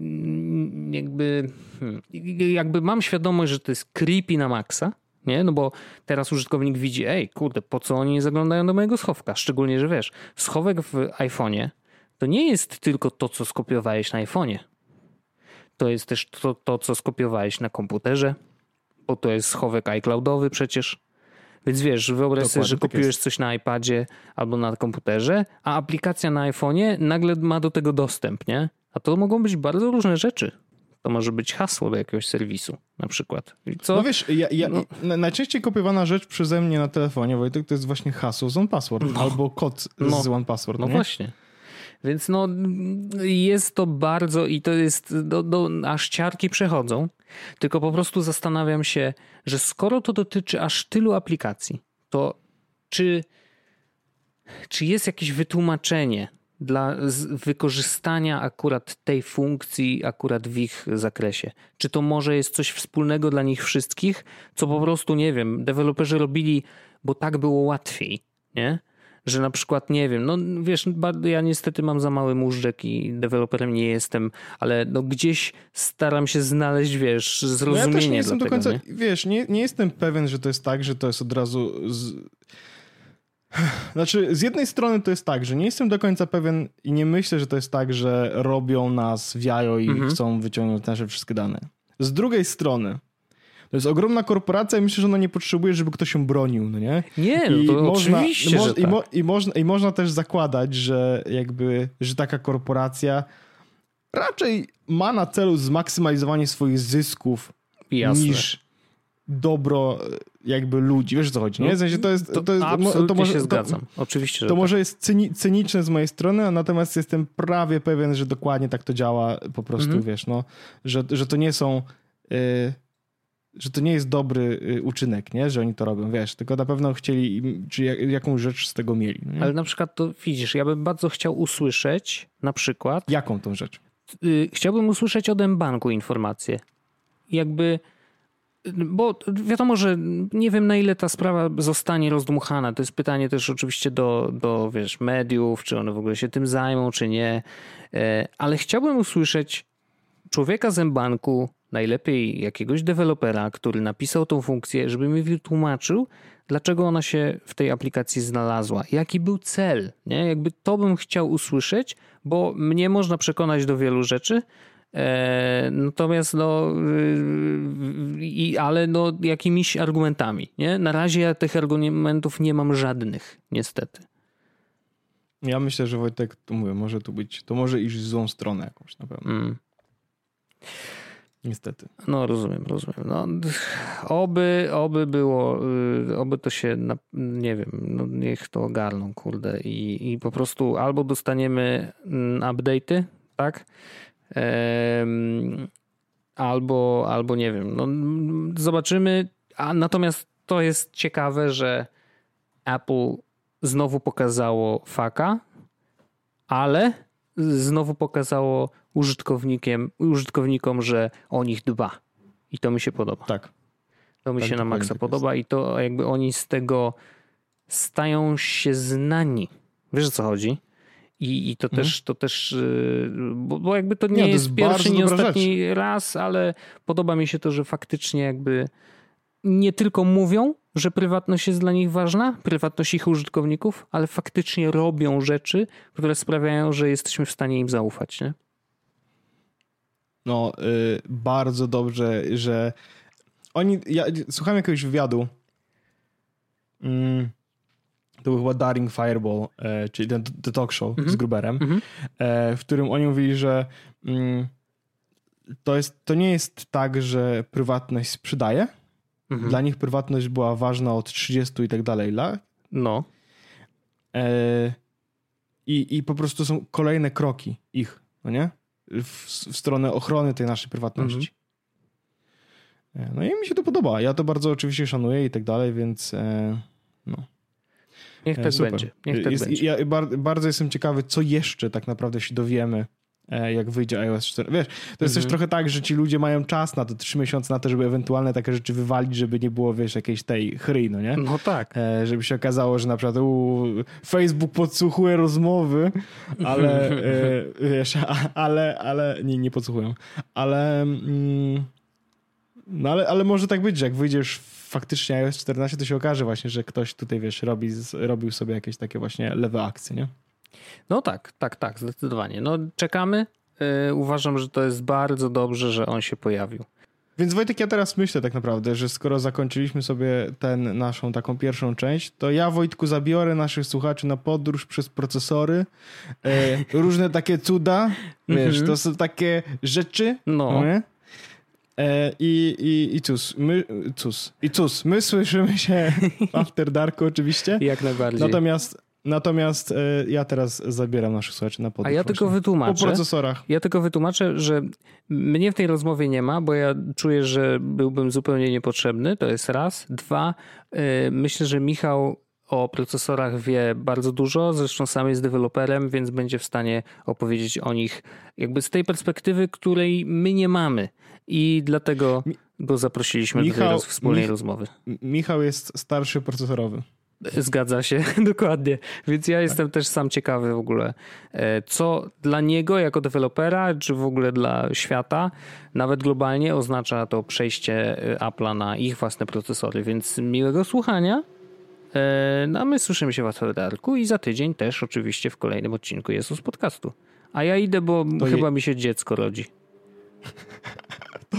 mm, jakby, hmm, jakby mam świadomość, że to jest creepy na maksa, nie? No bo teraz użytkownik widzi, ej, kurde, po co oni zaglądają do mojego schowka? Szczególnie, że wiesz, schowek w iPhone'ie to nie jest tylko to, co skopiowałeś na iPhone'ie to jest też to, to, co skopiowałeś na komputerze, bo to jest schowek iCloudowy przecież. Więc wiesz, wyobraź Dokładnie, sobie, że tak kopiujesz coś na iPadzie albo na komputerze, a aplikacja na iPhone'ie nagle ma do tego dostęp, nie? A to mogą być bardzo różne rzeczy. To może być hasło do jakiegoś serwisu na przykład.
Co? No wiesz, ja, ja, no. najczęściej kopiowana rzecz przeze mnie na telefonie, Wojtek, to jest właśnie hasło z OnePassword no. albo kod no. z OnePassword.
No
nie?
właśnie. Więc no, jest to bardzo i to jest, do, do, aż ciarki przechodzą. Tylko po prostu zastanawiam się, że skoro to dotyczy aż tylu aplikacji, to czy, czy jest jakieś wytłumaczenie dla wykorzystania akurat tej funkcji, akurat w ich zakresie? Czy to może jest coś wspólnego dla nich wszystkich, co po prostu, nie wiem, deweloperzy robili, bo tak było łatwiej, nie? Że na przykład, nie wiem, no wiesz, ja niestety mam za mały móżdżek i deweloperem nie jestem, ale no gdzieś staram się znaleźć, wiesz, zrozumienie no ja też nie jestem do końca, nie?
wiesz, nie, nie jestem pewien, że to jest tak, że to jest od razu... Z... [SIGHS] Znaczy, z jednej strony to jest tak, że nie jestem do końca pewien i nie myślę, że to jest tak, że robią nas w jajo i mhm. chcą wyciągnąć nasze wszystkie dane. Z drugiej strony, to jest ogromna korporacja i myślę, że ona nie potrzebuje, żeby ktoś ją bronił, no nie?
Nie, no I to można, oczywiście, mo,
i, mo, tak. i, można, I można też zakładać, że jakby, że taka korporacja raczej ma na celu zmaksymalizowanie swoich zysków
Jasne.
niż dobro jakby ludzi. Wiesz o co chodzi, nie? W sensie to jest...
To, to jest absolutnie to może, się zgadzam. Oczywiście,
To tak. może jest cyni, cyniczne z mojej strony, natomiast jestem prawie pewien, że dokładnie tak to działa po prostu, mhm. wiesz, no, że, że to nie są... Yy, że to nie jest dobry y, uczynek, nie? że oni to robią, wiesz, tylko na pewno chcieli, czy jakąś rzecz z tego mieli. Nie?
Ale na przykład to widzisz, ja bym bardzo chciał usłyszeć na przykład...
Jaką tą rzecz?
Y, chciałbym usłyszeć od M-Banku informację. Jakby... Bo wiadomo, że nie wiem na ile ta sprawa zostanie rozdmuchana. To jest pytanie też oczywiście do, do wiesz, mediów, czy one w ogóle się tym zajmą, czy nie. E, ale chciałbym usłyszeć człowieka z M-Banku, najlepiej jakiegoś dewelopera, który napisał tą funkcję, żeby mi wytłumaczył, dlaczego ona się w tej aplikacji znalazła, jaki był cel. Nie? Jakby to bym chciał usłyszeć, bo mnie można przekonać do wielu rzeczy, e, natomiast no, y, i, ale no jakimiś argumentami. Nie? Na razie ja tych argumentów nie mam żadnych, niestety.
Ja myślę, że Wojtek, to mówię, może tu być, to może iść w złą stronę jakąś na pewno. Mm. Niestety.
No rozumiem, rozumiem. No, oby, oby było, y, oby to się, nie wiem, no niech to ogarną, kurde. I, i po prostu albo dostaniemy mm, update'y, tak? albo, albo nie wiem. No, zobaczymy. A natomiast to jest ciekawe, że Apple znowu pokazało faka, ale znowu pokazało użytkownikiem, użytkownikom, że o nich dba. I to mi się podoba.
Tak.
To mi tak, się na maksa tak podoba i to jakby oni z tego stają się znani. Wiesz o co chodzi? I, i to, mhm. też, to też, y, bo, bo jakby to nie, nie to jest, jest pierwszy, nie ostatni rzecz. raz, ale podoba mi się to, że faktycznie jakby nie tylko mówią, że prywatność jest dla nich ważna, prywatność ich użytkowników, ale faktycznie robią rzeczy, które sprawiają, że jesteśmy w stanie im zaufać. Nie?
No, y, bardzo dobrze, że oni. Ja słuchałem jakiegoś wywiadu. Mm, to był chyba Daring Fireball, e, czyli ten the talk show mm -hmm. z mhm. Gruberem, mm -hmm. w którym oni mówili, że mm, to, jest, to nie jest tak, że prywatność sprzedaje, Mhm. Dla nich prywatność była ważna od 30 i tak dalej lat.
No.
E, i, I po prostu są kolejne kroki ich, no nie? W, w stronę ochrony tej naszej prywatności. Mhm. E, no i mi się to podoba. Ja to bardzo oczywiście szanuję i tak dalej, więc e, no.
Niech e, tak Super. będzie. Niech tak
jest,
będzie.
Ja bardzo jestem ciekawy, co jeszcze tak naprawdę się dowiemy jak wyjdzie iOS 4. Wiesz, to jest mhm. też trochę tak, że ci ludzie mają czas na to, trzy miesiące na to, żeby ewentualne takie rzeczy wywalić, żeby nie było, wiesz, jakiejś tej chry, no nie?
No tak.
E, żeby się okazało, że na przykład u, Facebook podsłuchuje rozmowy, ale e, wiesz, a, ale, ale nie, nie podsłuchują. Ale mm, no ale, ale może tak być, że jak wyjdziesz faktycznie iOS 14, to się okaże właśnie, że ktoś tutaj, wiesz, robi, robił sobie jakieś takie właśnie lewe akcje, nie?
No tak, tak, tak, zdecydowanie. No czekamy. Yy, uważam, że to jest bardzo dobrze, że on się pojawił.
Więc Wojtek, ja teraz myślę tak naprawdę, że skoro zakończyliśmy sobie ten naszą taką pierwszą część, to ja Wojtku zabiorę naszych słuchaczy na podróż przez procesory, e, [LAUGHS] różne takie cuda, wiesz, -hmm. to są takie rzeczy,
no. Nie?
E, I, i, i cóż, my, cóż, i cóż, my słyszymy się [LAUGHS] After Darku oczywiście.
Jak najbardziej.
Natomiast Natomiast e, ja teraz zabieram naszych słuchaczy na podróż.
A ja tylko wytłumaczę.
Po procesorach.
Ja tylko wytłumaczę, że mnie w tej rozmowie nie ma, bo ja czuję, że byłbym zupełnie niepotrzebny. To jest raz. Dwa, e, myślę, że Michał o procesorach wie bardzo dużo, zresztą sam jest deweloperem, więc będzie w stanie opowiedzieć o nich jakby z tej perspektywy, której my nie mamy. I dlatego go zaprosiliśmy Michał, do tej wspólnej Mich rozmowy.
Michał jest starszy procesorowy.
Zgadza się, [LAUGHS] dokładnie. Więc ja jestem też sam ciekawy w ogóle, e, co dla niego jako dewelopera, czy w ogóle dla świata, nawet globalnie oznacza to przejście e, Apple'a na ich własne procesory. Więc miłego słuchania. E, no a my słyszymy się w Afterdarku i za tydzień też oczywiście w kolejnym odcinku Jezus Podcastu. A ja idę, bo to chyba je... mi się dziecko rodzi. [LAUGHS]
To,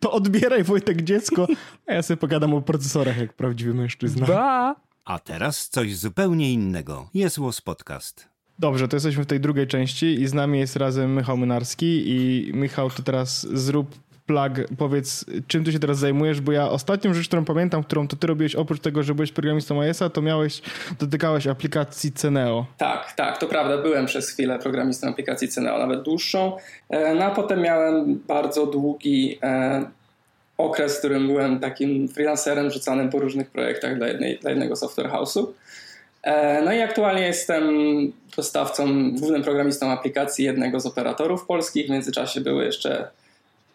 to, odbieraj Wojtek dziecko, a ja sobie pogadam o procesorach jak prawdziwy mężczyzna.
Ba!
A teraz coś zupełnie innego. Jest Podcast.
Dobrze, to jesteśmy w tej drugiej części i z nami jest razem Michał Mynarski i Michał, to teraz zrób plug, powiedz, czym ty się teraz zajmujesz, bo ja ostatnią rzecz, którą pamiętam, którą to ty robiłeś, oprócz tego, że byłeś programistą iOS-a, to miałeś, dotykałeś aplikacji Ceneo.
Tak, tak, to prawda, byłem przez chwilę programistą aplikacji Ceneo, nawet dłuższą, e, no a potem miałem bardzo długi e, okres, w którym byłem takim freelancerem rzucanym po różnych projektach dla, jednej, dla jednego software house'u. E, no i aktualnie jestem dostawcą, głównym programistą aplikacji jednego z operatorów polskich. W międzyczasie były jeszcze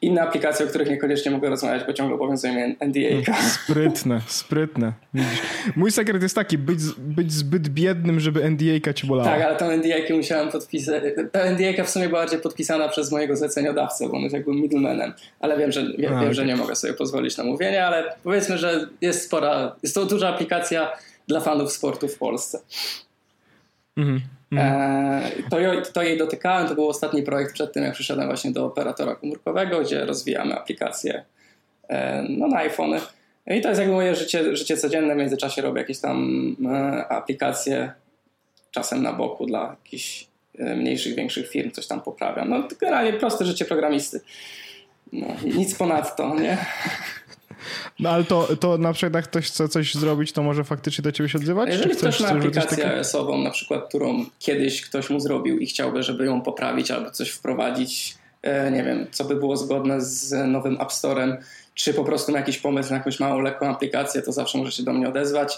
inne aplikacje, o których niekoniecznie mogę rozmawiać, bo ciągle obowiązuje mnie NDA.
No, sprytne, sprytne. Widzisz. Mój sekret jest taki, być, być zbyt biednym, żeby NDA cię bolała.
Tak, ale tą NDA musiałem podpisać. Ta NDA w sumie była bardziej podpisana przez mojego zleceniodawcę, bo on jest jakby middlemanem, ale wiem, że, wiem, A, wiem, że nie mogę sobie pozwolić na mówienie, ale powiedzmy, że jest spora, jest to duża aplikacja dla fanów sportu w Polsce. Mhm. E, to, to jej dotykałem, to był ostatni projekt przed tym, jak przyszedłem właśnie do operatora komórkowego, gdzie rozwijamy aplikacje e, no, na iPhony. I to jest jakby moje życie, życie codzienne. W międzyczasie robię jakieś tam e, aplikacje, czasem na boku dla jakichś mniejszych, większych firm, coś tam poprawiam. No generalnie proste życie programisty. No, nic ponadto, nie?
No ale to, to na przykład jak ktoś chce coś zrobić, to może faktycznie do ciebie się odzywać?
Jeżeli ktoś ma aplikację iOS-ową, na przykład, którą kiedyś ktoś mu zrobił i chciałby, żeby ją poprawić albo coś wprowadzić, e, nie wiem, co by było zgodne z nowym App Storem, czy po prostu ma jakiś pomysł na jakąś małą, lekką aplikację, to zawsze może się do mnie odezwać.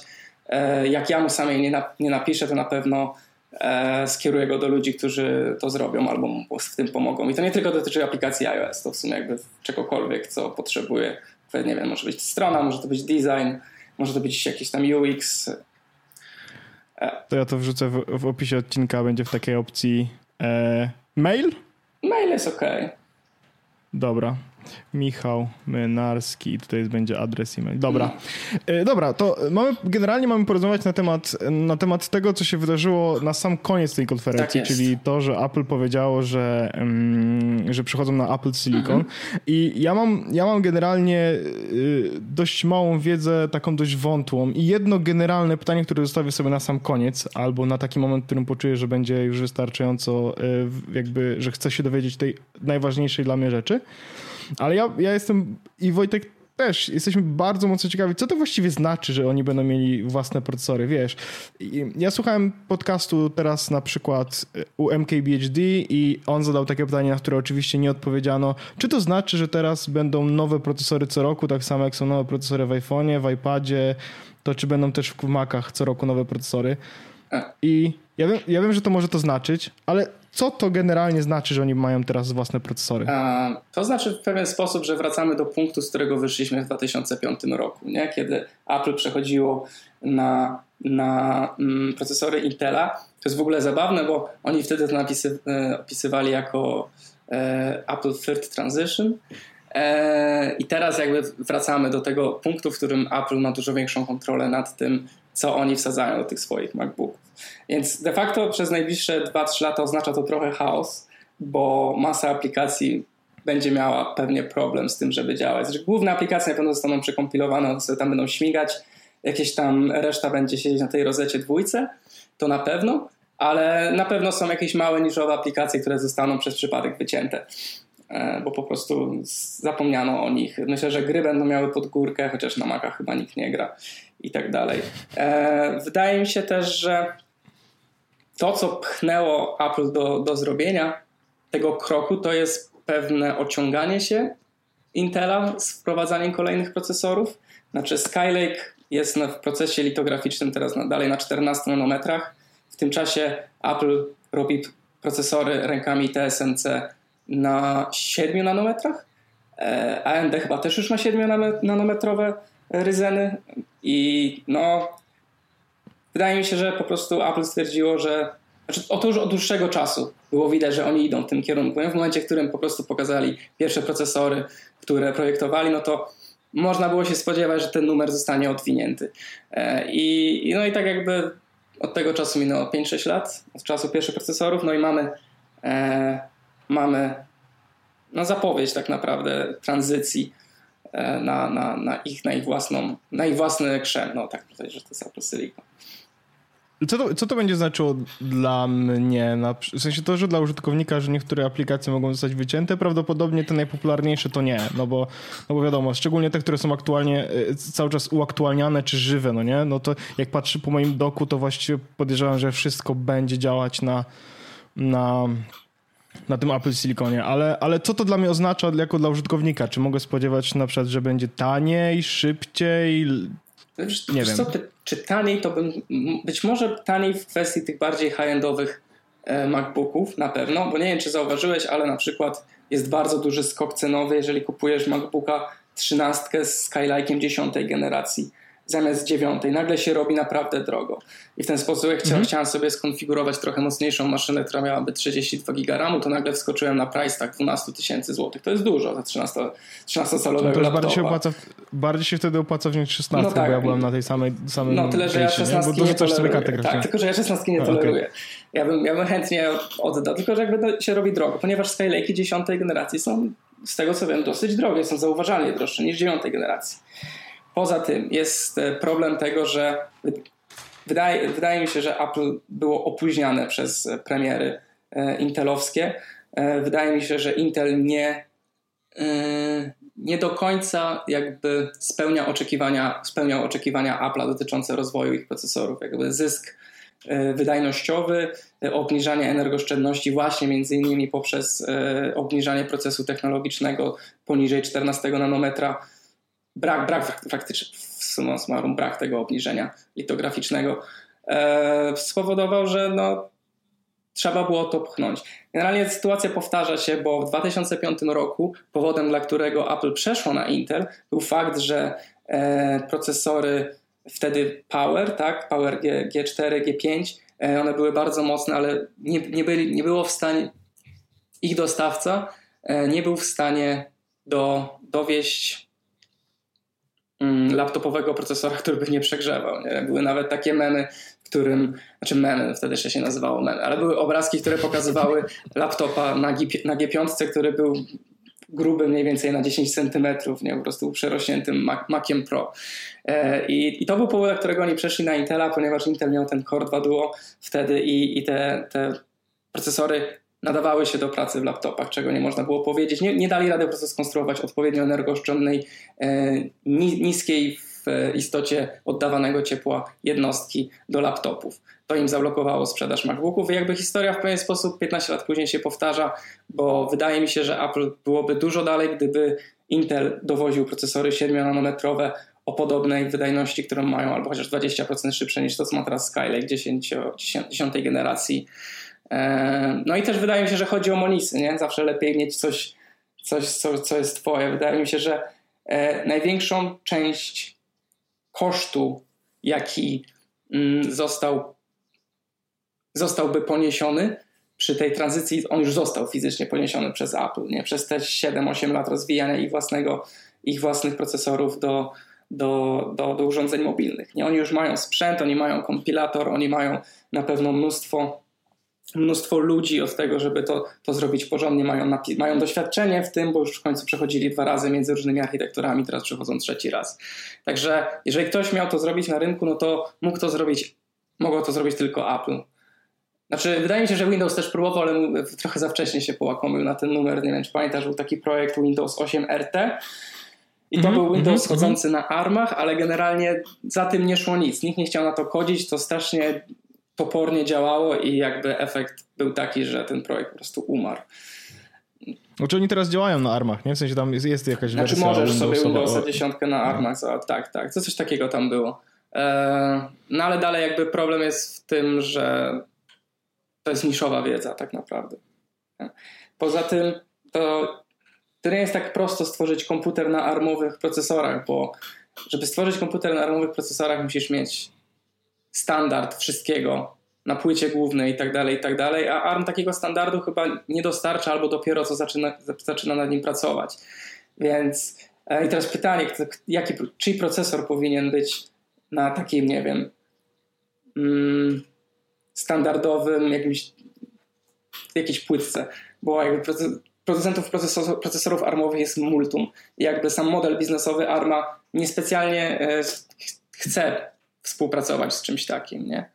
E, jak ja mu samej nie, nie napiszę, to na pewno e, skieruję go do ludzi, którzy to zrobią albo mu w tym pomogą. I to nie tylko dotyczy aplikacji iOS, to w sumie jakby czegokolwiek, co potrzebuje nie wiem, może być strona, może to być design, może to być jakiś tam UX.
E. To ja to wrzucę w, w opisie odcinka, będzie w takiej opcji e, mail?
Mail jest ok.
Dobra. Michał Mynarski, tutaj będzie adres e-mail. Dobra. E, dobra, to mamy, generalnie mamy porozmawiać na temat, na temat tego, co się wydarzyło na sam koniec tej konferencji, tak czyli to, że Apple powiedziało, że, um, że przychodzą na Apple Silicon. Mhm. I ja mam, ja mam generalnie y, dość małą wiedzę, taką dość wątłą. I jedno generalne pytanie, które zostawię sobie na sam koniec, albo na taki moment, w którym poczuję, że będzie już wystarczająco, y, jakby, że chcę się dowiedzieć tej najważniejszej dla mnie rzeczy. Ale ja, ja jestem i Wojtek też jesteśmy bardzo mocno ciekawi, co to właściwie znaczy, że oni będą mieli własne procesory, wiesz. Ja słuchałem podcastu teraz na przykład u MKBHD i on zadał takie pytanie, na które oczywiście nie odpowiedziano. Czy to znaczy, że teraz będą nowe procesory co roku, tak samo jak są nowe procesory w iPhone'ie, w iPadzie, to czy będą też w Macach co roku nowe procesory? I ja wiem, ja wiem, że to może to znaczyć, ale co to generalnie znaczy, że oni mają teraz własne procesory?
To znaczy w pewien sposób, że wracamy do punktu, z którego wyszliśmy w 2005 roku, nie? kiedy Apple przechodziło na, na mm, procesory Intela. To jest w ogóle zabawne, bo oni wtedy to napisy, e, opisywali jako e, Apple Third Transition. E, I teraz jakby wracamy do tego punktu, w którym Apple ma dużo większą kontrolę nad tym, co oni wsadzają do tych swoich MacBooków. Więc de facto przez najbliższe 2-3 lata oznacza to trochę chaos, bo masa aplikacji będzie miała pewnie problem z tym, żeby działać. Że główne aplikacje na pewno zostaną przekompilowane, one tam będą śmigać, jakieś tam reszta będzie siedzieć na tej rozecie dwójce, to na pewno, ale na pewno są jakieś małe niszowe aplikacje, które zostaną przez przypadek wycięte. E, bo po prostu zapomniano o nich. Myślę, że gry będą miały pod górkę, chociaż na Macach chyba nikt nie gra i tak dalej. E, wydaje mi się też, że to, co pchnęło Apple do, do zrobienia tego kroku, to jest pewne ociąganie się Intela z wprowadzaniem kolejnych procesorów. Znaczy Skylake jest w procesie litograficznym teraz na, dalej na 14 nanometrach. W tym czasie Apple robi procesory rękami TSMC na 7 nanometrach. E, AMD chyba też już ma 7 nanometrowe ryzeny i no wydaje mi się, że po prostu Apple stwierdziło, że znaczy, otóż od dłuższego czasu było widać, że oni idą w tym kierunku. W momencie, w którym po prostu pokazali pierwsze procesory, które projektowali, no to można było się spodziewać, że ten numer zostanie odwinięty. E, I, no i tak jakby od tego czasu minęło 5-6 lat, od czasu pierwszych procesorów, no i mamy, e, mamy no zapowiedź tak naprawdę tranzycji na, na, na, ich, na, ich własną, na ich własny krzem, no tak powiedzieć, że to jest Apple Silicon.
Co to, co to będzie znaczyło dla mnie? Na, w sensie to, że dla użytkownika, że niektóre aplikacje mogą zostać wycięte, prawdopodobnie te najpopularniejsze to nie, no bo, no bo wiadomo, szczególnie te, które są aktualnie e, cały czas uaktualniane czy żywe, no nie? No to jak patrzę po moim doku, to właściwie podejrzewam, że wszystko będzie działać na, na, na tym Apple Siliconie, ale, ale co to dla mnie oznacza jako dla użytkownika? Czy mogę spodziewać na przykład, że będzie taniej, szybciej,
nie wiem. Co, czy taniej to bym, być może taniej w kwestii tych bardziej high-endowych e, MacBooków na pewno, bo nie wiem czy zauważyłeś, ale na przykład jest bardzo duży skok cenowy, jeżeli kupujesz MacBooka 13 z Skylike'iem 10 generacji zamiast dziewiątej. Nagle się robi naprawdę drogo. I w ten sposób, jak mhm. chciałem sobie skonfigurować trochę mocniejszą maszynę, która miałaby 32 giga RAMu, to nagle wskoczyłem na price tak 12 tysięcy złotych. To jest dużo za 13, 13-calowego
to bardziej się, opłaca, bardziej się wtedy opłaca wziąć 16, no tak. bo ja byłem na tej samej samej
No tyle, że ja 16 nie, nie toleruję. Tak, tylko że ja 16 nie toleruję. Okay. Ja, bym, ja bym chętnie oddał, tylko że jakby to się robi drogo, ponieważ Skylake'i 10 generacji są z tego co wiem dosyć drogie, są zauważalnie droższe niż 9 generacji. Poza tym jest e, problem tego, że wydaje, wydaje mi się, że Apple było opóźniane przez premiery e, intelowskie. E, wydaje mi się, że Intel nie, nie do końca jakby spełnia oczekiwania, spełniał oczekiwania Apple'a dotyczące rozwoju ich procesorów. Jakby zysk wydajnościowy, obniżanie energooszczędności właśnie między innymi poprzez obniżanie procesu technologicznego poniżej 14 nanometra brak, brak faktycznie w summa summarum, brak tego obniżenia litograficznego e, spowodował, że no, trzeba było to pchnąć. Generalnie sytuacja powtarza się, bo w 2005 roku powodem, dla którego Apple przeszło na Intel, był fakt, że e, procesory wtedy Power, tak, Power G, G4, G5, e, one były bardzo mocne, ale nie, nie, byli, nie było w stanie, ich dostawca nie był w stanie do, dowieść laptopowego procesora, [LAUGHS] który by nie przegrzewał. Nie? Były nawet takie memy, w którym, znaczy memy, wtedy jeszcze się nazywało memy, ale były obrazki, które pokazywały [LAUGHS] laptopa na, G, na G5, który był gruby mniej więcej na 10 centymetrów, nie, po prostu przerośniętym Mac, Maciem Pro. E, i, I to był powód, dla którego oni przeszli na Intela, ponieważ Intel miał ten Core 2 Duo wtedy i, i te, te procesory nadawały się do pracy w laptopach, czego nie można było powiedzieć. Nie, nie dali rady po prostu skonstruować odpowiednio energooszczędnej, e, niskiej w istocie oddawanego ciepła jednostki do laptopów. To im zablokowało sprzedaż MacBooków i jakby historia w pewien sposób 15 lat później się powtarza, bo wydaje mi się, że Apple byłoby dużo dalej, gdyby Intel dowoził procesory 7-nanometrowe o podobnej wydajności, którą mają, albo chociaż 20% szybsze niż to, co ma teraz Skylake 10, 10 generacji no i też wydaje mi się, że chodzi o monisy, nie? Zawsze lepiej mieć coś, coś co, co jest twoje. Wydaje mi się, że e, największą część kosztu, jaki mm, został, zostałby poniesiony przy tej tranzycji, on już został fizycznie poniesiony przez Apple, nie? Przez te 7-8 lat rozwijania ich, własnego, ich własnych procesorów do, do, do, do urządzeń mobilnych. Nie? Oni już mają sprzęt, oni mają kompilator, oni mają na pewno mnóstwo mnóstwo ludzi od tego, żeby to, to zrobić porządnie, mają, mają doświadczenie w tym, bo już w końcu przechodzili dwa razy między różnymi architekturami, teraz przechodzą trzeci raz. Także jeżeli ktoś miał to zrobić na rynku, no to mógł to zrobić, mogło to zrobić tylko Apple. Znaczy, wydaje mi się, że Windows też próbował, ale trochę za wcześnie się połakomił na ten numer. Nie wiem, czy pamiętasz, był taki projekt Windows 8 RT. I to mm był Windows mm -hmm. chodzący na armach, ale generalnie za tym nie szło nic. Nikt nie chciał na to kodzić, to strasznie topornie działało i jakby efekt był taki, że ten projekt po prostu umarł.
Znaczy oni teraz działają na armach, nie? W sensie tam jest, jest jakaś
znaczy,
wersja
możesz
Windowsowa.
sobie Windowsa 10 na armach, no. tak, tak, to coś takiego tam było. E, no ale dalej jakby problem jest w tym, że to jest niszowa wiedza tak naprawdę. Poza tym to, to nie jest tak prosto stworzyć komputer na armowych procesorach, bo żeby stworzyć komputer na armowych procesorach musisz mieć standard wszystkiego na płycie głównej i tak dalej, i tak dalej, a ARM takiego standardu chyba nie dostarcza albo dopiero co zaczyna, zaczyna nad nim pracować. Więc e, i teraz pytanie, jaki, czyj procesor powinien być na takim, nie wiem, mm, standardowym jakimś jakiejś płytce, bo jakby producentów procesor, procesorów armowych jest multum i jakby sam model biznesowy ARMA niespecjalnie e, chce współpracować z czymś takim, nie?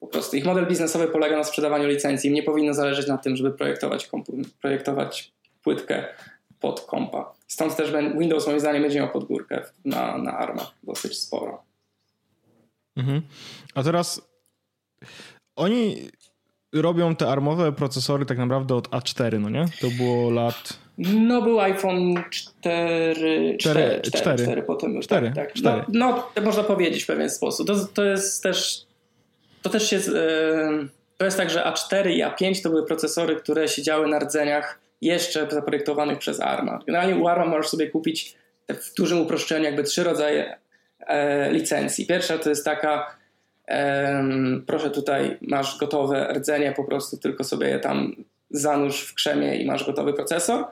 Po prostu ich model biznesowy polega na sprzedawaniu licencji. Nie powinno zależeć na tym, żeby projektować, projektować płytkę pod kompa. Stąd też Windows moim zdaniem będzie miał podgórkę na, na ARMach dosyć sporo.
Mhm. A teraz oni robią te armowe procesory tak naprawdę od A4, no nie? To było lat...
No był iPhone 4, 4, 4, 4, 4, 4 potem już.
4,
tak, tak.
4.
No, no, można powiedzieć w pewien sposób. To, to jest też to też się to jest tak, że A4 i A5 to były procesory, które siedziały na rdzeniach jeszcze zaprojektowanych przez ARMA. Generalnie u ARMA możesz sobie kupić w dużym uproszczeniu jakby trzy rodzaje e, licencji. Pierwsza to jest taka proszę tutaj masz gotowe rdzenie, po prostu tylko sobie je tam zanurz w krzemie i masz gotowy procesor.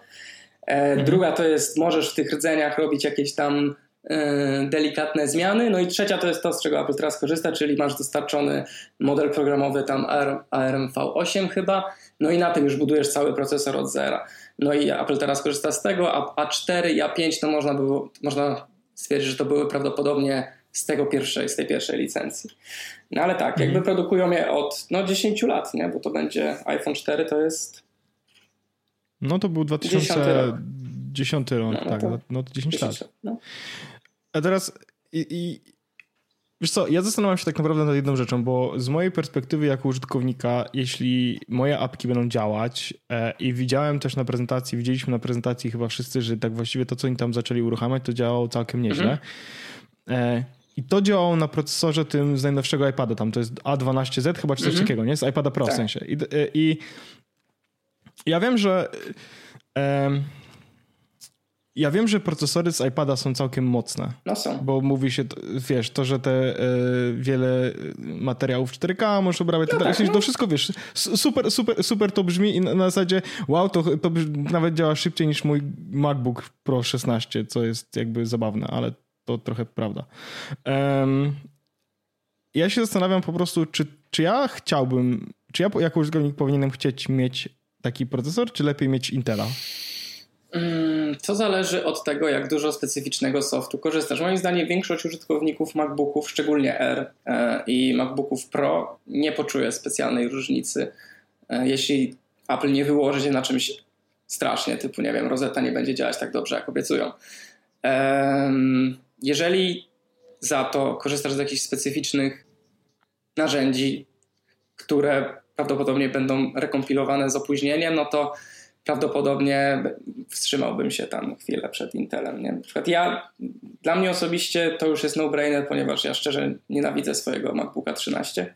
E, mhm. Druga to jest, możesz w tych rdzeniach robić jakieś tam e, delikatne zmiany. No i trzecia to jest to, z czego Apple teraz korzysta, czyli masz dostarczony model programowy tam ARMV8 chyba, no i na tym już budujesz cały procesor od zera. No i Apple teraz korzysta z tego, a A4 i A5 to można było, można stwierdzić, że to były prawdopodobnie z tego pierwszej, z tej pierwszej licencji. No ale tak, jakby mhm. produkują je od no, 10 lat, nie? bo to będzie iPhone 4 to jest.
No to był 2010 rok, rok no, no tak, to, no to 10, 10 lat. No. A teraz i, i, wiesz co, ja zastanawiam się tak naprawdę nad jedną rzeczą, bo z mojej perspektywy jako użytkownika, jeśli moje apki będą działać e, i widziałem też na prezentacji, widzieliśmy na prezentacji chyba wszyscy, że tak właściwie to, co oni tam zaczęli uruchamiać, to działało całkiem nieźle. Mhm. E, i to działało na procesorze tym z najnowszego iPada, tam to jest A12Z chyba czy coś mhm. takiego, nie? Z iPada Pro tak. w sensie. I, I, ja wiem, że ja wiem, że procesory z iPada są całkiem mocne.
No są.
Bo mówi się, wiesz, to, że te y, wiele materiałów 4K możesz obrabiać, no tak, no. to wszystko, wiesz, super, super, super to brzmi i na, na zasadzie wow, to, to nawet działa szybciej niż mój MacBook Pro 16, co jest jakby zabawne, ale to trochę prawda. Um, ja się zastanawiam po prostu, czy, czy ja chciałbym, czy ja jako użytkownik powinienem chcieć mieć taki procesor, czy lepiej mieć Intela?
Mm, to zależy od tego, jak dużo specyficznego softu korzystasz. Moim zdaniem większość użytkowników MacBooków, szczególnie R e, i MacBooków Pro, nie poczuje specjalnej różnicy, e, jeśli Apple nie wyłoży się na czymś strasznie, typu, nie wiem, rozeta nie będzie działać tak dobrze, jak obiecują. Jeżeli za to korzystasz z jakichś specyficznych narzędzi, które prawdopodobnie będą rekompilowane z opóźnieniem, no to prawdopodobnie wstrzymałbym się tam chwilę przed Intelem. Nie? Na przykład ja, dla mnie osobiście to już jest no-brainer, ponieważ ja szczerze nienawidzę swojego MacBooka 13.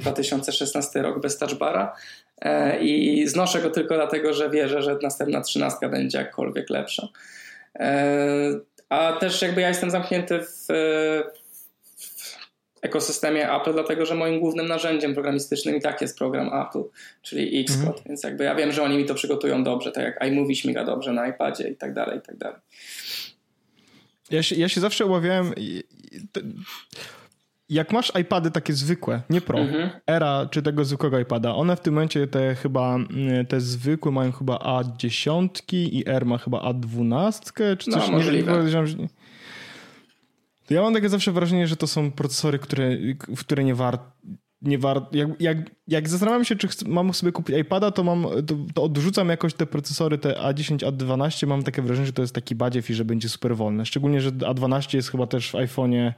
2016 e, rok bez touchbara e, i znoszę go tylko dlatego, że wierzę, że następna 13 będzie jakkolwiek lepsza. E, a też jakby ja jestem zamknięty w, w ekosystemie Apple, dlatego że moim głównym narzędziem programistycznym i tak jest program Apple, czyli Xcode, mhm. więc jakby ja wiem, że oni mi to przygotują dobrze, tak jak iMovie śmiga dobrze na iPadzie i tak dalej, i tak dalej.
Ja się, ja się zawsze obawiałem jak masz iPady takie zwykłe, nie Pro, mhm. Era czy tego zwykłego iPada, one w tym momencie te chyba, mm, te zwykłe mają chyba A10 i R ma chyba A12 czy coś.
No, możliwe.
Nie, to ja mam takie zawsze wrażenie, że to są procesory, które, w które nie warto nie war... jak, jak, jak zastanawiam się, czy chcę, mam sobie kupić iPada, to mam to, to, odrzucam jakoś te procesory, te A10, A12. Mam takie wrażenie, że to jest taki badziew i że będzie super wolne. Szczególnie, że A12 jest chyba też w iPhone'ie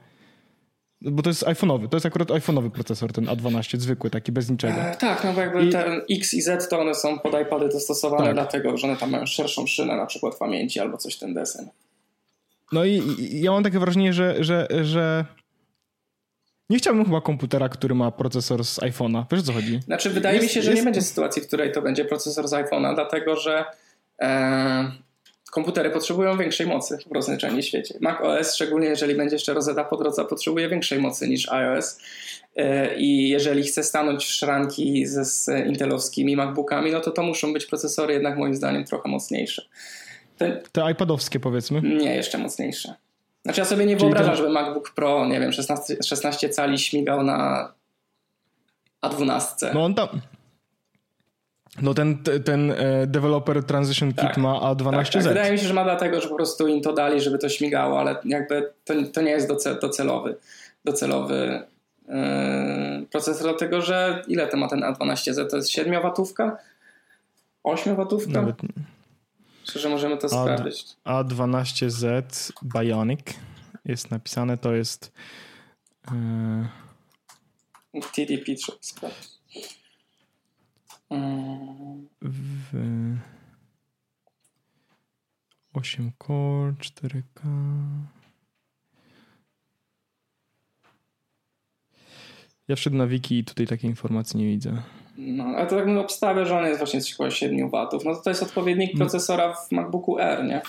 bo to jest iPhone'owy, to jest akurat iPhone'owy procesor, ten A12, zwykły, taki bez niczego.
E, tak, no bo jakby
I-
ten X i Z to one są pod iPady dostosowane
Tak.
dlatego, że one tam mają szerszą szynę na przykład pamięci albo coś ten desen.
No i, i ja mam takie wrażenie, że, że, że nie chciałbym chyba komputera, który ma procesor z iPhone'a. Wiesz o co chodzi?
Znaczy wydaje
Jest-
mi się, że
jest-
nie będzie sytuacji, w której to będzie procesor z iPhone'a, dlatego że e, komputery potrzebują większej mocy w rozliczeniu świecie. Mac OS, szczególnie jeżeli będzie jeszcze Rosetta po drodze, potrzebuje większej mocy niż iOS. E, I jeżeli chce stanąć w szranki ze z intelowskimi MacBookami, no to to muszą być procesory jednak moim zdaniem trochę mocniejsze. To,
Te iPadowskie powiedzmy.
nie, jeszcze mocniejsze. Znaczy ja sobie nie
Czyli
wyobrażam,
ten-
żeby MacBook Pro, nie wiem, 16, 16 cali śmigał na A12.
No on tam... No ten, ten e, Developer Transition Kit
Tak.
ma
Tak,
A12Z.
tak. Wydaje mi się, że ma dlatego, że po prostu im to dali, żeby to śmigało, ale jakby to, to nie jest doce, docelowy, docelowy yy, procesor, dlatego że ile to ma ten A12Z? To jest 7 watówka? 8 watówka?
Nawet
że możemy to
A-
sprawdzić.
A12Z Bionic jest napisane, to jest e,
TDP trzeba sprawdzić. Mm,
w 8 core, 4K. Ja wszedłem na wiki i tutaj takiej informacji nie widzę.
No, ale to tak bym obstawia, że on jest właśnie coś około 7 watów. No to to jest odpowiednik procesora w MacBooku R, nie?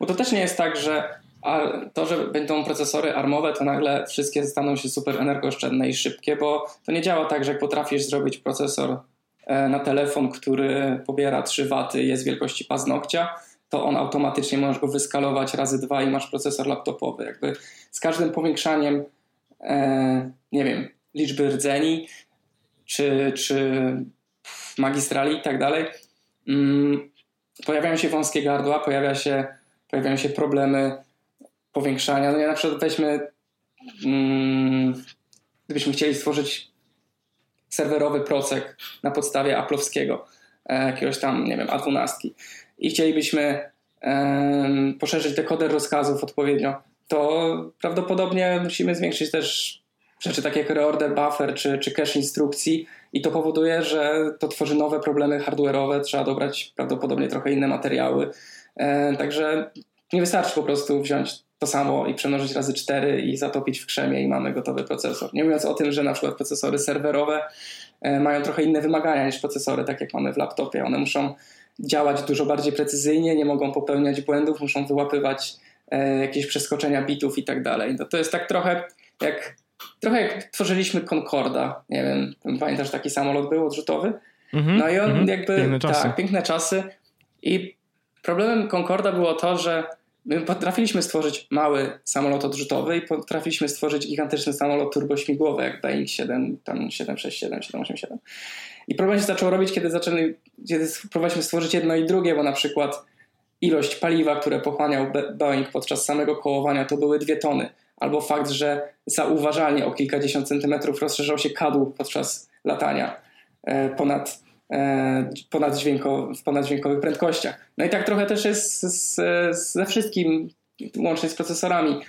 Bo to też nie jest tak, że a to, że będą procesory armowe, to nagle wszystkie staną się super energooszczędne i szybkie, bo to nie działa tak, że jak potrafisz zrobić procesor e, na telefon, który pobiera 3 waty jest wielkości paznokcia, to on automatycznie możesz go wyskalować razy dwa i masz procesor laptopowy. Jakby z każdym powiększaniem, e, nie wiem, liczby rdzeni, czy, czy magistrali i tak dalej, mm, pojawiają się wąskie gardła, pojawia się, pojawiają się problemy powiększania. No ja na przykład weźmy, mm, gdybyśmy chcieli stworzyć serwerowy procek na podstawie aplowskiego, e, jakiegoś tam, nie wiem, A12 i chcielibyśmy poszerzyć dekoder rozkazów odpowiednio, to prawdopodobnie musimy zwiększyć też rzeczy takie jak reorder buffer czy, czy cache instrukcji i to powoduje, że to tworzy nowe problemy hardware'owe, trzeba dobrać prawdopodobnie trochę inne materiały. E, także nie wystarczy po prostu wziąć to samo i przemnożyć razy 4 i zatopić w krzemie i mamy gotowy procesor. Nie mówiąc o tym, że na przykład procesory serwerowe e, mają trochę inne wymagania niż procesory, tak jak mamy w laptopie. One muszą działać dużo bardziej precyzyjnie, nie mogą popełniać błędów, muszą wyłapywać e, jakieś przeskoczenia bitów i tak dalej. No to jest tak trochę jak Trochę jak tworzyliśmy Concorda, nie wiem, pamiętasz taki samolot był odrzutowy?
Mhm,
No i on
mhm.
jakby,
Piękne czasy.
tak, piękne czasy i problemem Concorda było to, że my potrafiliśmy stworzyć mały samolot odrzutowy i potrafiliśmy stworzyć gigantyczny samolot turbośmigłowy, jak Boeing 7, tam 767, 787. I problem się zaczął robić, kiedy zaczęli, kiedy próbowaliśmy stworzyć jedno i drugie, bo na przykład ilość paliwa, które pochłaniał Boeing podczas samego kołowania, to były dwie tony. Albo fakt, że zauważalnie o kilkadziesiąt centymetrów rozszerzał się kadłub podczas latania e, ponad, e, w ponaddźwiękowych prędkościach. No i tak trochę też jest z, z, ze wszystkim, łącznie z procesorami.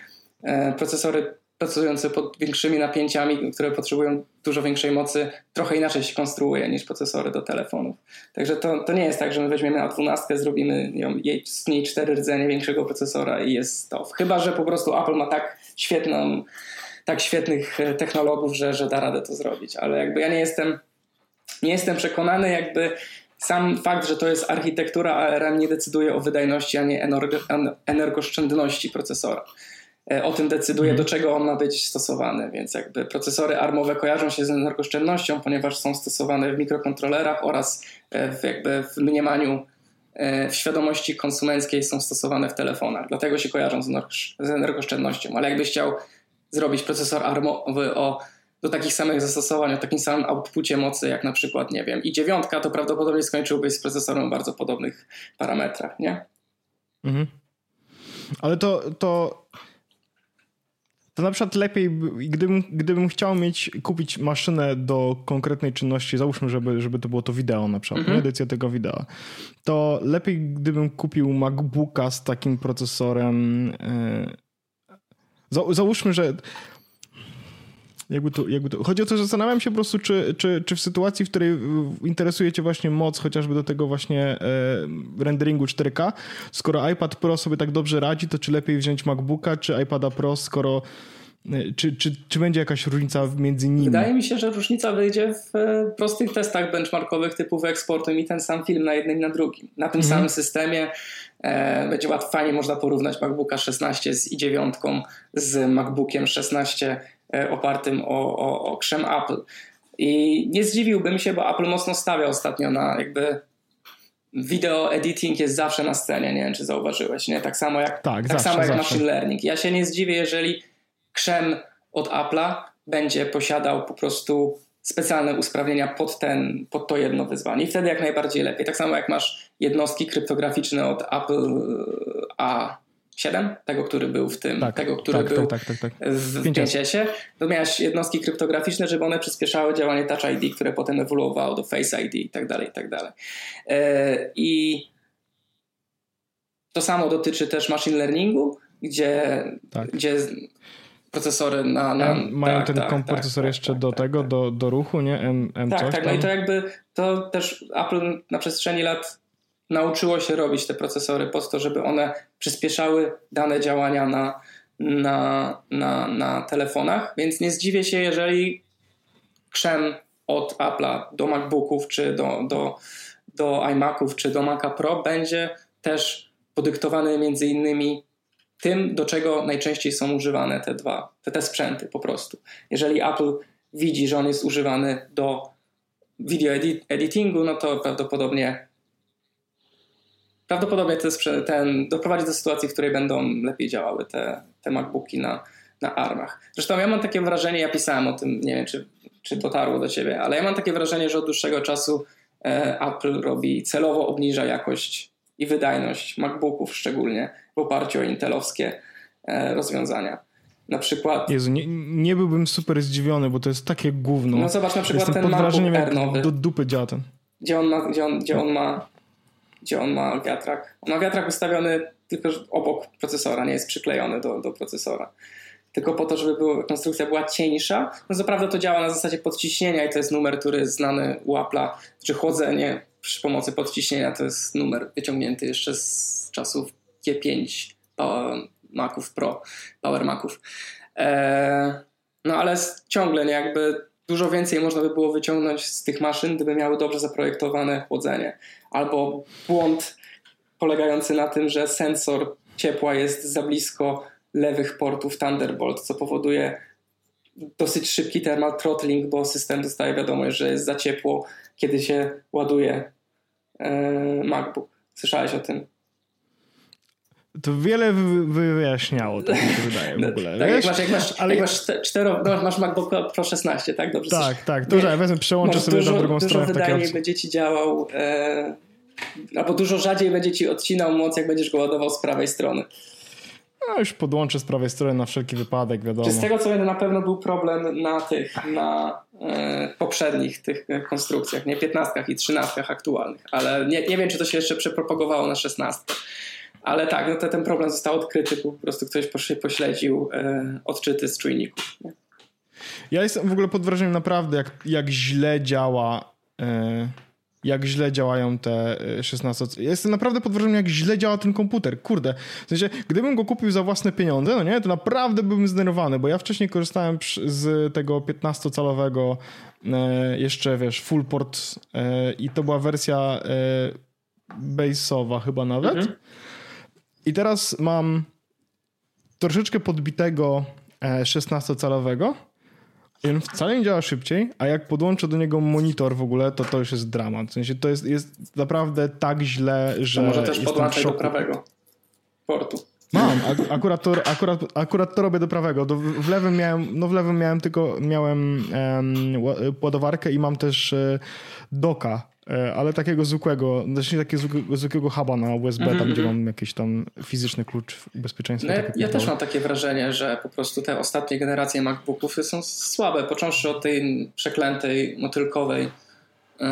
E, procesory pracujące pod większymi napięciami, które potrzebują dużo większej mocy, trochę inaczej się konstruuje niż procesory do telefonów. Także to, to nie jest tak, że my weźmiemy A12, zrobimy ją, jej, z niej cztery rdzenie większego procesora i jest to. Chyba, że po prostu Apple ma tak świetną, tak świetnych e, technologów, że, że da radę to zrobić. Ale jakby ja nie jestem, nie jestem przekonany, jakby sam fakt, że to jest architektura ARM nie decyduje o wydajności ani energo, energooszczędności procesora. E, O tym decyduje, do czego on ma być stosowany, więc jakby procesory armowe kojarzą się z energooszczędnością, ponieważ są stosowane w mikrokontrolerach oraz e, w, jakby w mniemaniu, e, w świadomości konsumenckiej są stosowane w telefonach. Dlatego się kojarzą z energooszczędnością. Ale jakbyś chciał zrobić procesor armowy o, do takich samych zastosowań, o takim samym outpucie mocy, jak na przykład, nie wiem, i dziewiątka, to prawdopodobnie skończyłbyś z procesorem o bardzo podobnych parametrach, nie?
Mhm. Ale to, to, to na przykład lepiej, by- gdybym, gdybym chciał mieć, kupić maszynę do konkretnej czynności, załóżmy, żeby, żeby to było to wideo na przykład,
Mhm.
edycja tego wideo, to lepiej gdybym kupił MacBooka z takim procesorem. za, załóżmy, że jakby to, jakby to... Chodzi o to, że zastanawiam się po prostu, czy, czy, czy w sytuacji, w której interesuje cię właśnie moc chociażby do tego właśnie e, renderingu 4K, skoro iPad Pro sobie tak dobrze radzi, to czy lepiej wziąć MacBooka czy iPada Pro, skoro e, czy, czy, czy będzie jakaś różnica między nimi?
Wydaje mi się, że różnica wyjdzie w e, prostych testach benchmarkowych typu wyeksportuj mi ten sam film na jednym i na drugim. Na tym mhm. samym systemie e, będzie łatwo, fajnie można porównać MacBooka 16 z i9 z MacBookiem 16 E, opartym o, o, o krzem Apple. I nie zdziwiłbym się, bo Apple mocno stawia ostatnio na jakby video editing jest zawsze na scenie, nie wiem czy zauważyłeś, nie? Tak samo jak, tak, tak zawsze, samo jak zawsze. machine learning. Ja się nie zdziwię, jeżeli krzem od Apple'a będzie posiadał po prostu specjalne usprawnienia pod, ten, pod to jedno wyzwanie i wtedy jak najbardziej lepiej. Tak samo jak masz jednostki kryptograficzne od Apple A 7, tego, który był w tym, tak, tego, który tak, był tak, tak, tak, tak. w 5S, to miałeś jednostki kryptograficzne, żeby one przyspieszały działanie Touch ID, które potem ewoluowało do Face ID i tak dalej, i tak dalej. E, I to samo dotyczy też machine learningu, gdzie, tak. gdzie procesory na... na
mają tak, ten tak, kompresor tak, jeszcze tak, do tak, tego, Do, do ruchu, nie? M, M
tak,
coś
tak, no i to jakby to też Apple na przestrzeni lat nauczyło się robić te procesory po to, żeby one przyspieszały dane działania na, na, na, na telefonach, więc nie zdziwię się, jeżeli krzem od Apple'a do MacBooków, czy do, do, do iMaców, czy do Maca Pro będzie też podyktowany między innymi tym, do czego najczęściej są używane te dwa, te, te sprzęty po prostu. Jeżeli Apple widzi, że on jest używany do video edit, editingu, no to prawdopodobnie prawdopodobnie to jest ten, doprowadzi do sytuacji, w której będą lepiej działały te, te MacBooki na, na armach. Zresztą ja mam takie wrażenie, ja pisałem o tym, nie wiem czy, czy dotarło do ciebie, ale ja mam takie wrażenie, że od dłuższego czasu e, Apple robi celowo obniża jakość i wydajność MacBooków szczególnie w oparciu o intelowskie e, rozwiązania. Na przykład.
Jezu, nie, nie byłbym super zdziwiony, bo to jest takie gówno.
No zobacz na przykład Jestem ten pod wrażeniem, jak nowy,
do dupy działa ten.
Gdzie on ma, gdzie on, gdzie on ma gdzie on ma wiatrak. On ma wiatrak ustawiony tylko obok procesora, nie jest przyklejony do, do procesora. Tylko po to, żeby było, konstrukcja była cieńsza. No co prawda to działa na zasadzie podciśnienia i to jest numer, który jest znany u Apple'a, czy chłodzenie przy pomocy podciśnienia to jest numer wyciągnięty jeszcze z czasów G5 Maców Pro, Power Maców. Eee, no ale ciągle nie jakby dużo więcej można by było wyciągnąć z tych maszyn, gdyby miały dobrze zaprojektowane chłodzenie. Albo błąd polegający na tym, że sensor ciepła jest za blisko lewych portów Thunderbolt, co powoduje dosyć szybki thermal throttling, bo system dostaje wiadomość, że jest za ciepło, kiedy się ładuje e, MacBook. Słyszałeś o tym?
To wiele wyjaśniało, tak mi się wydaje w no, ogóle.
tak, jak masz, jak masz, ale... jak masz, cztero, no, masz MacBook Pro 16, tak? Dobrze.
Tak, tak. Dobrze, ja wezmę, przełączę sobie dużo, na drugą
dużo
stronę.
Dużo wydajniej będzie ci działał, e, albo dużo rzadziej będzie ci odcinał moc, jak będziesz go ładował z prawej strony.
No już podłączę z prawej strony na wszelki wypadek, wiadomo.
Czy z tego co wiem, na pewno był problem na tych, na e, poprzednich tych konstrukcjach, nie 15 i 13 aktualnych, ale nie, nie wiem, czy to się jeszcze przepropagowało na 16. Ale tak, no to ten problem został odkryty, po prostu ktoś pośledził e, odczyty z czujników. Nie?
Ja jestem w ogóle pod wrażeniem naprawdę, jak, jak źle działa. E, jak źle działają te 16. E, ja jestem naprawdę pod wrażeniem, jak źle działa ten komputer. Kurde. W sensie, gdybym go kupił za własne pieniądze, no nie, to naprawdę byłbym zdenerwowany, bo ja wcześniej korzystałem z tego 15-calowego e, jeszcze, wiesz, full port i to była wersja base'owa chyba nawet. Mhm. I teraz mam troszeczkę podbitego 16-calowego e, i on wcale nie działa szybciej, a jak podłączę do niego monitor w ogóle, to to już jest dramat. W sensie to jest, jest naprawdę tak źle, że. To
może też podłączać do prawego portu.
Mam, akurat to, akurat, akurat to robię do prawego. Do, w lewym miałem, no w lewym miałem tylko, miałem um, ładowarkę i mam też e, doka ale takiego zwykłego, znaczy takiego zwykłego, huba na USB, mm -hmm. tam gdzie mhm. mam jakiś tam fizyczny klucz bezpieczeństwa.
No ja, ja też mam takie wrażenie, że po prostu te ostatnie generacje MacBooków są słabe, począwszy od tej przeklętej, motylkowej yy,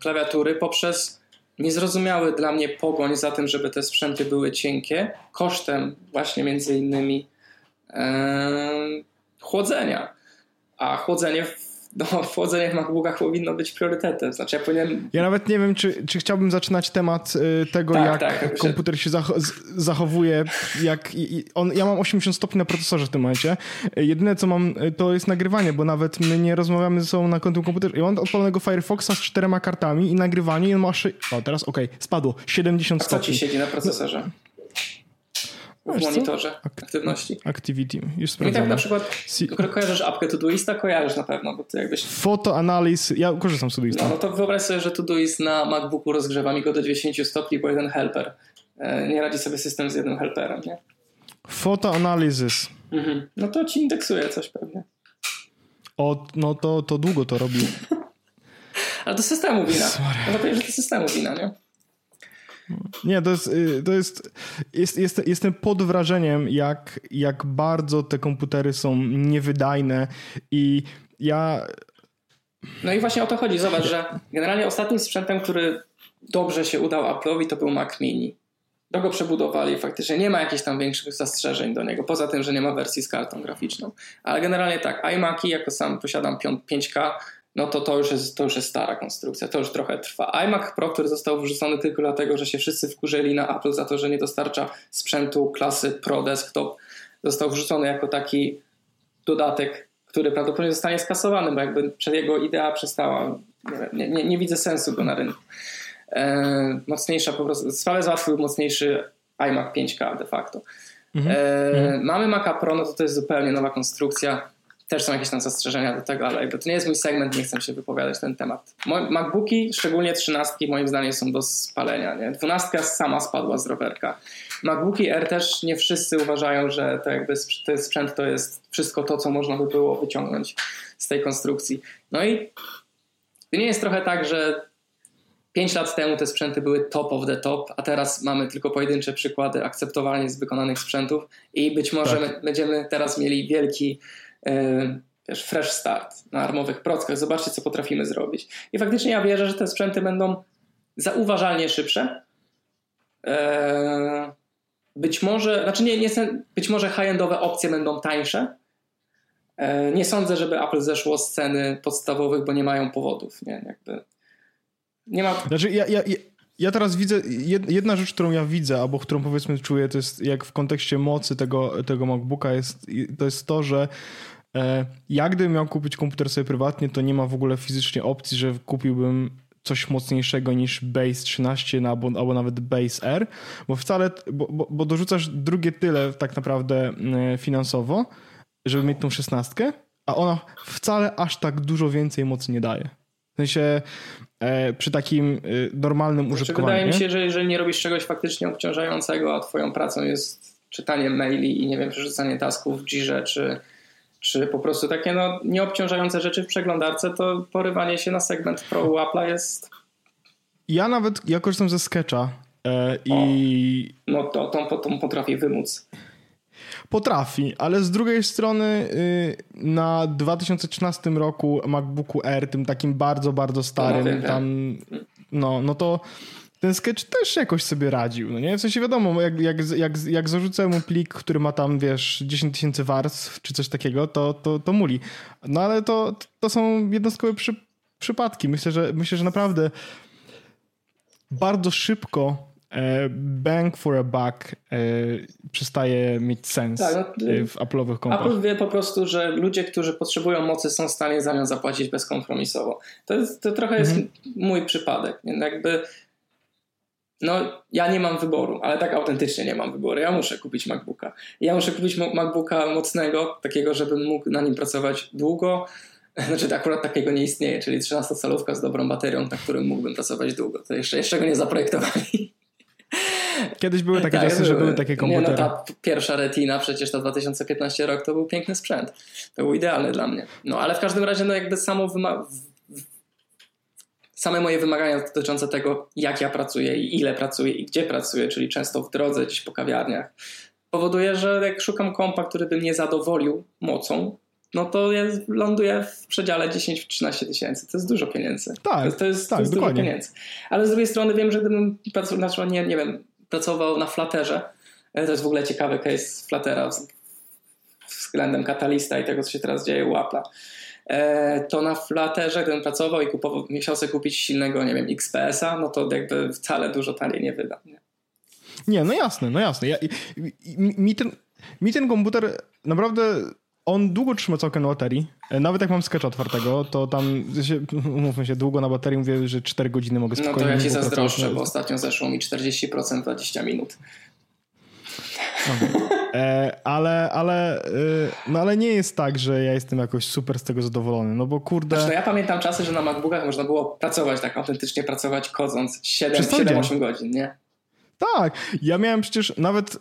klawiatury, poprzez niezrozumiały dla mnie pogoń za tym, żeby te sprzęty były cienkie, kosztem właśnie między innymi yy, chłodzenia. a chłodzenie w no, chłodzenie w MacBookach powinno być priorytetem. Znaczy ja powinienem...
Ja nawet nie wiem, czy, czy chciałbym zaczynać temat y, tego, tak, jak tak, komputer się zachowuje. Jak, on, ja mam 80 stopni na procesorze w tym momencie. Jedyne, co mam, y, to jest nagrywanie, bo nawet my nie rozmawiamy ze sobą na końcu komputera. Ja mam odpalonego Firefoxa z czterema kartami i nagrywanie i on ma... O, teraz okej, okay, spadło. 70
A co
stopni.
ci siedzi na procesorze? No, w monitorze aktywności.
Activity, już
sprawdzamy. I tak na przykład kojarzysz apkę Todoista? Kojarzysz na pewno, bo ty jakbyś...
Fotoanaliz, ja korzystam z Todoista.
No, no to wyobraź sobie, że Todoist na MacBooku rozgrzewa mi go do 90 stopni, bo jeden helper. E, nie radzi sobie system z jednym helperem, nie?
Fotoanalizys.
Mhm. No to ci indeksuje coś pewnie.
O, no to, to długo to robi. [LAUGHS]
Ale to systemu wina. No to że to systemu wina, nie?
Nie, to jest, y, to jest, jest, jest, jestem pod wrażeniem, jak, jak bardzo te komputery są niewydajne i ja...
No i właśnie o to chodzi. Zobacz, że generalnie ostatnim sprzętem, który dobrze się udał Apple'owi, to był Mac Mini. To go przebudowali, faktycznie nie ma jakichś tam większych zastrzeżeń do niego, poza tym, że nie ma wersji z kartą graficzną. Ale generalnie tak, iMaki, jako sam posiadam 5K, no to to już, jest, to już jest stara konstrukcja, to już trochę trwa. iMac Pro, który został wrzucony tylko dlatego, że się wszyscy wkurzyli na Apple za to, że nie dostarcza sprzętu klasy Pro Desktop, został wrzucony jako taki dodatek, który prawdopodobnie zostanie skasowany, bo jakby jego idea przestała. Nie, nie, nie widzę sensu go na rynku. E, mocniejsza po prostu, sprawę załatwił mocniejszy iMac 5K de facto. Mhm. E, mamy Maca Pro, no to to jest zupełnie nowa konstrukcja też są jakieś tam zastrzeżenia do tego, ale jakby to nie jest mój segment, nie chcę się wypowiadać na ten temat. MacBooki, szczególnie trzynastki, moim zdaniem są do spalenia. Nie? Dwunastka sama spadła z rowerka. MacBooki R też nie wszyscy uważają, że to jakby ten sprzęt to jest wszystko to, co można by było wyciągnąć z tej konstrukcji. No i nie jest trochę tak, że 5 lat temu te sprzęty były top of the top, a teraz mamy tylko pojedyncze przykłady akceptowalnie wykonanych sprzętów i być może tak. będziemy teraz mieli wielki wiesz, fresh start na armowych prockach. Zobaczcie, co potrafimy zrobić. I faktycznie ja wierzę, że te sprzęty będą zauważalnie szybsze. E, być może, znaczy nie, nie być może high-endowe opcje będą tańsze. E, nie sądzę, żeby Apple zeszło z ceny podstawowych, bo nie mają powodów. Nie, jakby nie ma.
Znaczy, ja, ja, ja teraz widzę, jedna rzecz, którą ja widzę, albo którą powiedzmy czuję, to jest jak w kontekście mocy tego, tego MacBooka, jest, to jest to, że e, jak gdybym miał kupić komputer sobie prywatnie, to nie ma w ogóle fizycznie opcji, że kupiłbym coś mocniejszego niż Base 13 albo, albo nawet Base R, bo wcale, bo, bo, bo dorzucasz drugie tyle tak naprawdę e, finansowo, żeby mieć tą szesnastkę, a ona wcale aż tak dużo więcej mocy nie daje. W sensie e, przy takim e, normalnym znaczy, użytkowaniu.
Wydaje mi się, że jeżeli nie robisz czegoś faktycznie obciążającego, a twoją pracą jest czytanie maili i nie wiem, przerzucanie tasków w Jirze, czy, czy po prostu takie no, nieobciążające rzeczy w przeglądarce, to porywanie się na segment Pro Apple'a jest...
Ja nawet, ja korzystam ze Sketcha e, i...
O, no to, to, to potrafi wymóc.
Potrafi, ale z drugiej strony y, na 2013 roku MacBooku R, tym takim bardzo, bardzo starym, no, tam, no, no to ten sketch też jakoś sobie radził, no nie? W sensie wiadomo, jak, jak, jak, jak zarzucę mu plik, który ma tam, wiesz, 10 tysięcy warstw, czy coś takiego, to, to, to muli. No ale to, to są jednostkowe przy, przypadki. Myślę, że myślę, że naprawdę bardzo szybko E, bang for a buck e, przestaje mieć sens tak, no, e, w Apple'owych kompach.
Apple wie po prostu, że ludzie, którzy potrzebują mocy są w stanie za nią zapłacić bezkompromisowo. To, jest, to trochę jest mhm. mój przypadek. Jakby no, ja nie mam wyboru, ale tak autentycznie nie mam wyboru. Ja muszę kupić MacBooka. Ja muszę kupić MacBooka mocnego, takiego, żebym mógł na nim pracować długo. [LAUGHS] Znaczy, akurat takiego nie istnieje, czyli 13-calówka z dobrą baterią, na którym mógłbym pracować długo. To jeszcze, jeszcze go nie zaprojektowali.
Kiedyś były takie tak, czasy, że były takie komputery.
Nie, no ta pierwsza Retina, przecież ta 2015 rok, to był piękny sprzęt. To był idealny dla mnie. No ale w każdym razie, no jakby samo same moje wymagania dotyczące tego, jak ja pracuję i ile pracuję i gdzie pracuję, czyli często w drodze, gdzieś po kawiarniach, powoduje, że jak szukam kompa, który by mnie zadowolił mocą, no to ja ląduję w przedziale 10-13 tysięcy. To jest dużo pieniędzy.
Tak,
to, to jest,
tak,
to jest
dużo
pieniędzy. Ale z drugiej strony wiem, że gdybym pracował, znaczy nie, nie wiem, pracował na Flutterze, e, to jest w ogóle ciekawy case Fluttera względem Katalista i tego, co się teraz dzieje u Apple'a. e, to na Flutterze, gdybym pracował i kupował, chciał sobie kupić silnego, nie wiem, XPS-a, no to jakby wcale dużo taniej nie wydam. Nie?
Nie, no jasne, no jasne. Ja, mi, mi, ten, mi ten komputer naprawdę on długo trzyma całkiem na baterii. E, nawet jak mam sketcha otwartego, to tam, [LAUGHS] umówmy się, długo na baterii mówię, że 4 godziny mogę spokojnie...
No to ja ci zazdroszczę, bo ostatnio zeszło mi 40% 20 minut.
E, ale, ale, e, no ale nie jest tak, że ja jestem jakoś super z tego zadowolony, no bo kurde...
Znaczy, no ja pamiętam czasy, że na MacBookach można było pracować, tak autentycznie pracować, kodząc 7-8 godzin, nie?
Tak, ja miałem przecież nawet y,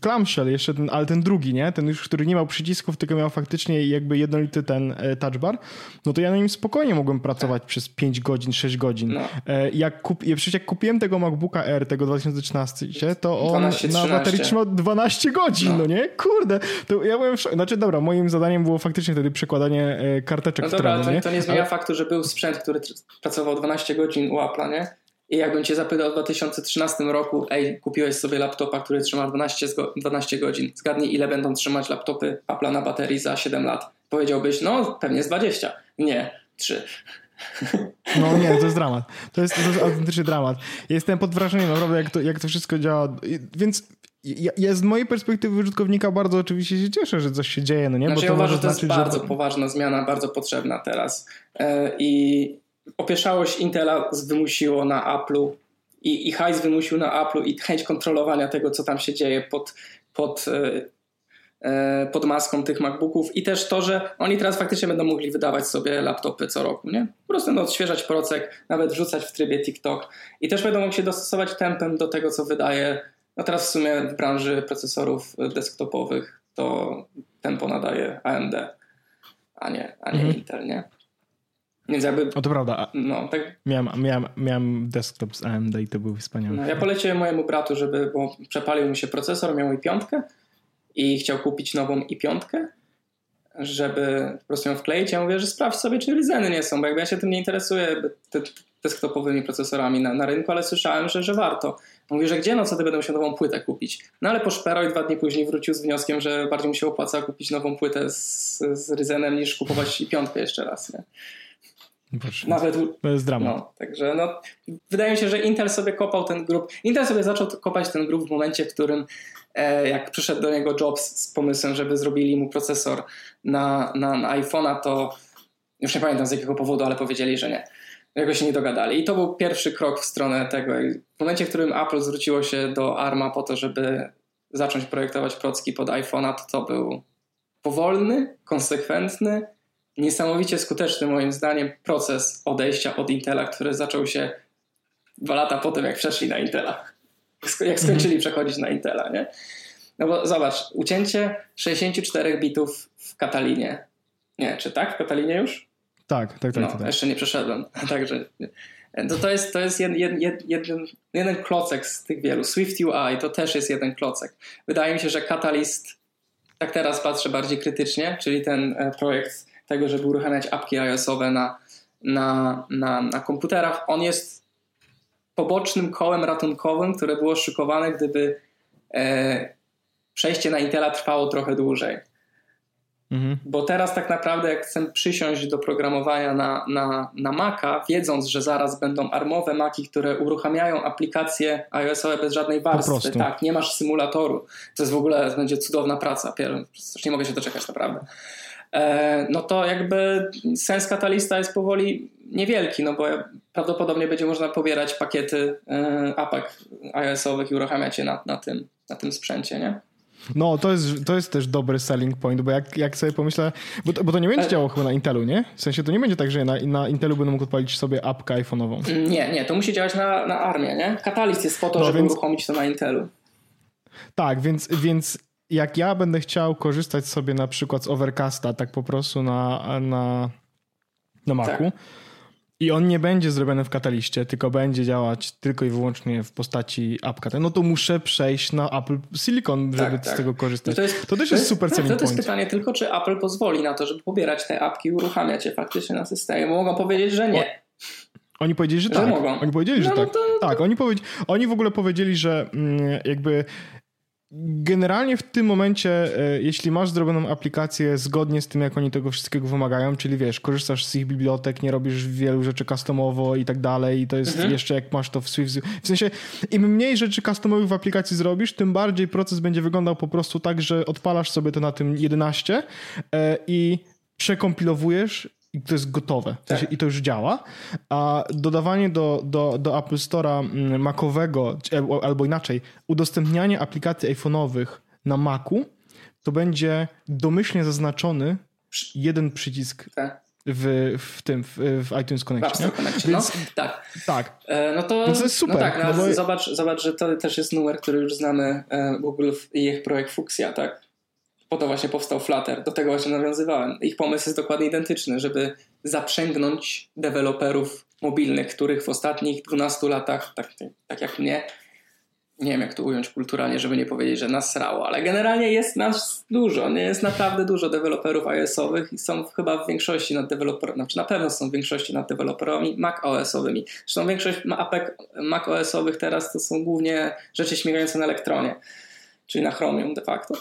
clamshell jeszcze, ten, ale ten drugi, nie? Ten już, który nie miał przycisków, tylko miał faktycznie jakby jednolity ten y, touchbar, no to ja na nim spokojnie mogłem pracować przez 5 godzin, 6 godzin. No. E, jak, kup, przecież jak kupiłem tego MacBooka R, tego 2013, to on 12, na baterii trzymał 12 godzin, no, no nie? Kurde, to ja byłem w Znaczy dobra, moim zadaniem było faktycznie wtedy przekładanie e, karteczek
no dobra, w to, to nie zmienia ale... faktu, że był sprzęt, który pracował 12 godzin u Apple'a, nie? I jakbym cię zapytał w 2013 roku, ej, kupiłeś sobie laptopa, który trzyma 12, 12 godzin, zgadnij ile będą trzymać laptopy Apple'a na baterii za 7 lat. Powiedziałbyś, no pewnie z 20. Nie, 3.
No nie, to jest dramat. To jest, to jest autentyczny dramat. Jestem pod wrażeniem naprawdę, jak to, jak to wszystko działa. Więc ja, ja, z mojej perspektywy użytkownika bardzo oczywiście się cieszę, że coś się dzieje, no nie?
Znaczy, Bo to ja uważam, że to jest bardzo że... poważna zmiana, bardzo potrzebna teraz. Yy, I opieszałość Intela wymusiło na Apple'u i, i hajs wymusił na Apple'u i chęć kontrolowania tego, co tam się dzieje pod, pod, e, e, pod maską tych MacBooków i też to, że oni teraz faktycznie będą mogli wydawać sobie laptopy co roku, nie? Po prostu no, odświeżać procek, nawet wrzucać w trybie TikTok i też będą mogli się dostosować tempem do tego, co wydaje, no teraz w sumie w branży procesorów desktopowych to tempo nadaje AMD, a nie, a nie mhm. Intel, nie? Więc jakby...
O, to prawda.
No, tak...
miałem, miałem, miałem desktop z AMD i to był wspaniały.
No, ja poleciłem mojemu bratu, żeby, bo przepalił mu się procesor, miał i piątkę i chciał kupić nową i piątkę, żeby po prostu ją wkleić. Ja mówię, że sprawdź sobie, czy Ryzeny nie są, bo jakby ja się tym nie interesuję te, desktopowymi procesorami na, na rynku, ale słyszałem, że, że warto. Mówi, że gdzie, no co ty będę musiał nową płytę kupić. No ale poszperał i dwa dni później wrócił z wnioskiem, że bardziej mu się opłaca kupić nową płytę z, z Ryzenem niż kupować piątkę jeszcze raz. Nie?
Boże, Nawet to jest dramat.
No, także no, wydaje mi się, że Intel sobie kopał ten grup. Intel sobie zaczął kopać ten grup w momencie, w którym e, jak przyszedł do niego Jobs z pomysłem, żeby zrobili mu procesor na, na, na iPhone'a, to już nie pamiętam z jakiego powodu, ale powiedzieli, że nie. Jakoś się nie dogadali. I to był pierwszy krok w stronę tego. w momencie, w którym Apple zwróciło się do ARMA po to, żeby zacząć projektować procki pod iPhone'a, to to był powolny, konsekwentny, niesamowicie skuteczny moim zdaniem proces odejścia od Intela, który zaczął się dwa lata po tym, jak przeszli na Intela. Jak skończyli mhm. przechodzić na Intela, nie? No bo zobacz, ucięcie 64 bitów w Katalinie. Nie, czy tak? W Katalinie już?
Tak, tak, tak.
No,
tak.
jeszcze nie przeszedłem. [LAUGHS] Także to, to jest, to jest jed, jed, jed, jeden, jeden klocek z tych wielu. Swift UI to też jest jeden klocek. Wydaje mi się, że Catalyst, tak teraz patrzę bardziej krytycznie, czyli ten e, projekt tego, żeby uruchamiać apki iOS-owe na, na, na, na komputerach. On jest pobocznym kołem ratunkowym, które było szykowane, gdyby e, przejście na Intela trwało trochę dłużej. Mhm. Bo teraz tak naprawdę jak chcę przysiąść do programowania na, na, na Maca, wiedząc, że zaraz będą armowe Maki, które uruchamiają aplikacje iOS-owe bez żadnej warstwy, tak, nie masz symulatoru. To jest w ogóle, będzie cudowna praca. Nie mogę się doczekać naprawdę. E, no to jakby sens katalista jest powoli niewielki, no bo prawdopodobnie będzie można pobierać pakiety e, apek iOS-owych i uruchamiać je na, na, tym, na tym sprzęcie, nie?
No, to jest, to jest też dobry selling point, bo jak, jak sobie pomyślę, bo to, bo to nie będzie działało chyba na Intelu, nie? W sensie to nie będzie tak, że na, na Intelu będę mógł odpalić sobie apkę iPhone'ową.
Nie, nie, to musi działać na, na armię, nie? Katalist jest po to, no, żeby więc... uruchomić to na Intelu.
Tak, więc, więc jak ja będę chciał korzystać sobie na przykład z Overcasta, tak po prostu na, na, na Macu, tak. i on nie będzie zrobiony w kataliście, tylko będzie działać tylko i wyłącznie w postaci apka, no to muszę przejść na Apple Silicon, żeby tak, z tak. tego korzystać. To, jest, to, też to jest, super selling
To jest pytanie tylko, czy Apple pozwoli na to, żeby pobierać te apki i uruchamiać je faktycznie na systemie. Mogą powiedzieć, że nie.
Oni powiedzieli, że, że tak. Mogą. Oni powiedzieli, że no, tak. No to... Tak, oni, powiedzieli, oni w ogóle powiedzieli, że mm, jakby generalnie w tym momencie, e, jeśli masz zrobioną aplikację zgodnie z tym, jak oni tego wszystkiego wymagają, czyli wiesz, korzystasz z ich bibliotek, nie robisz wielu rzeczy customowo i tak dalej, i to jest
Mhm.
jeszcze jak masz to w Swift. W sensie, im mniej rzeczy customowych w aplikacji zrobisz, tym bardziej proces będzie wyglądał po prostu tak, że odpalasz sobie to na tym 11 e, i przekompilowujesz i to jest gotowe. W
Tak.
I to już działa. A dodawanie do, do, do Apple Store'a mm, Macowego, czy- albo- inaczej, udostępnianie aplikacji iPhone'owych na Macu, to będzie domyślnie zaznaczony jeden przycisk
Tak.
w, w tym, w, w iTunes
W App
Connect.
Store
Nie?
Connection.
Więc
No, tak.
tak.
E, No to,
Więc to jest super,
No tak, no,
no bo-
zobacz, zobacz, że to też jest numer, który już znamy e, Google i ich projekt Fuchsia, tak? Po to właśnie powstał Flutter. Do tego właśnie nawiązywałem. Ich pomysł jest dokładnie identyczny, żeby zaprzęgnąć deweloperów mobilnych, których w ostatnich 12 latach, tak, tak jak mnie, nie wiem jak to ująć kulturalnie, żeby nie powiedzieć, że nasrało, ale generalnie jest nas dużo, nie jest naprawdę dużo deweloperów iOS-owych i są chyba w większości nad deweloperami, znaczy na pewno są w większości nad deweloperami Mac OS-owymi. Zresztą większość apek Mac OS-owych teraz to są głównie rzeczy śmigające na elektronie, czyli na Chromium de facto.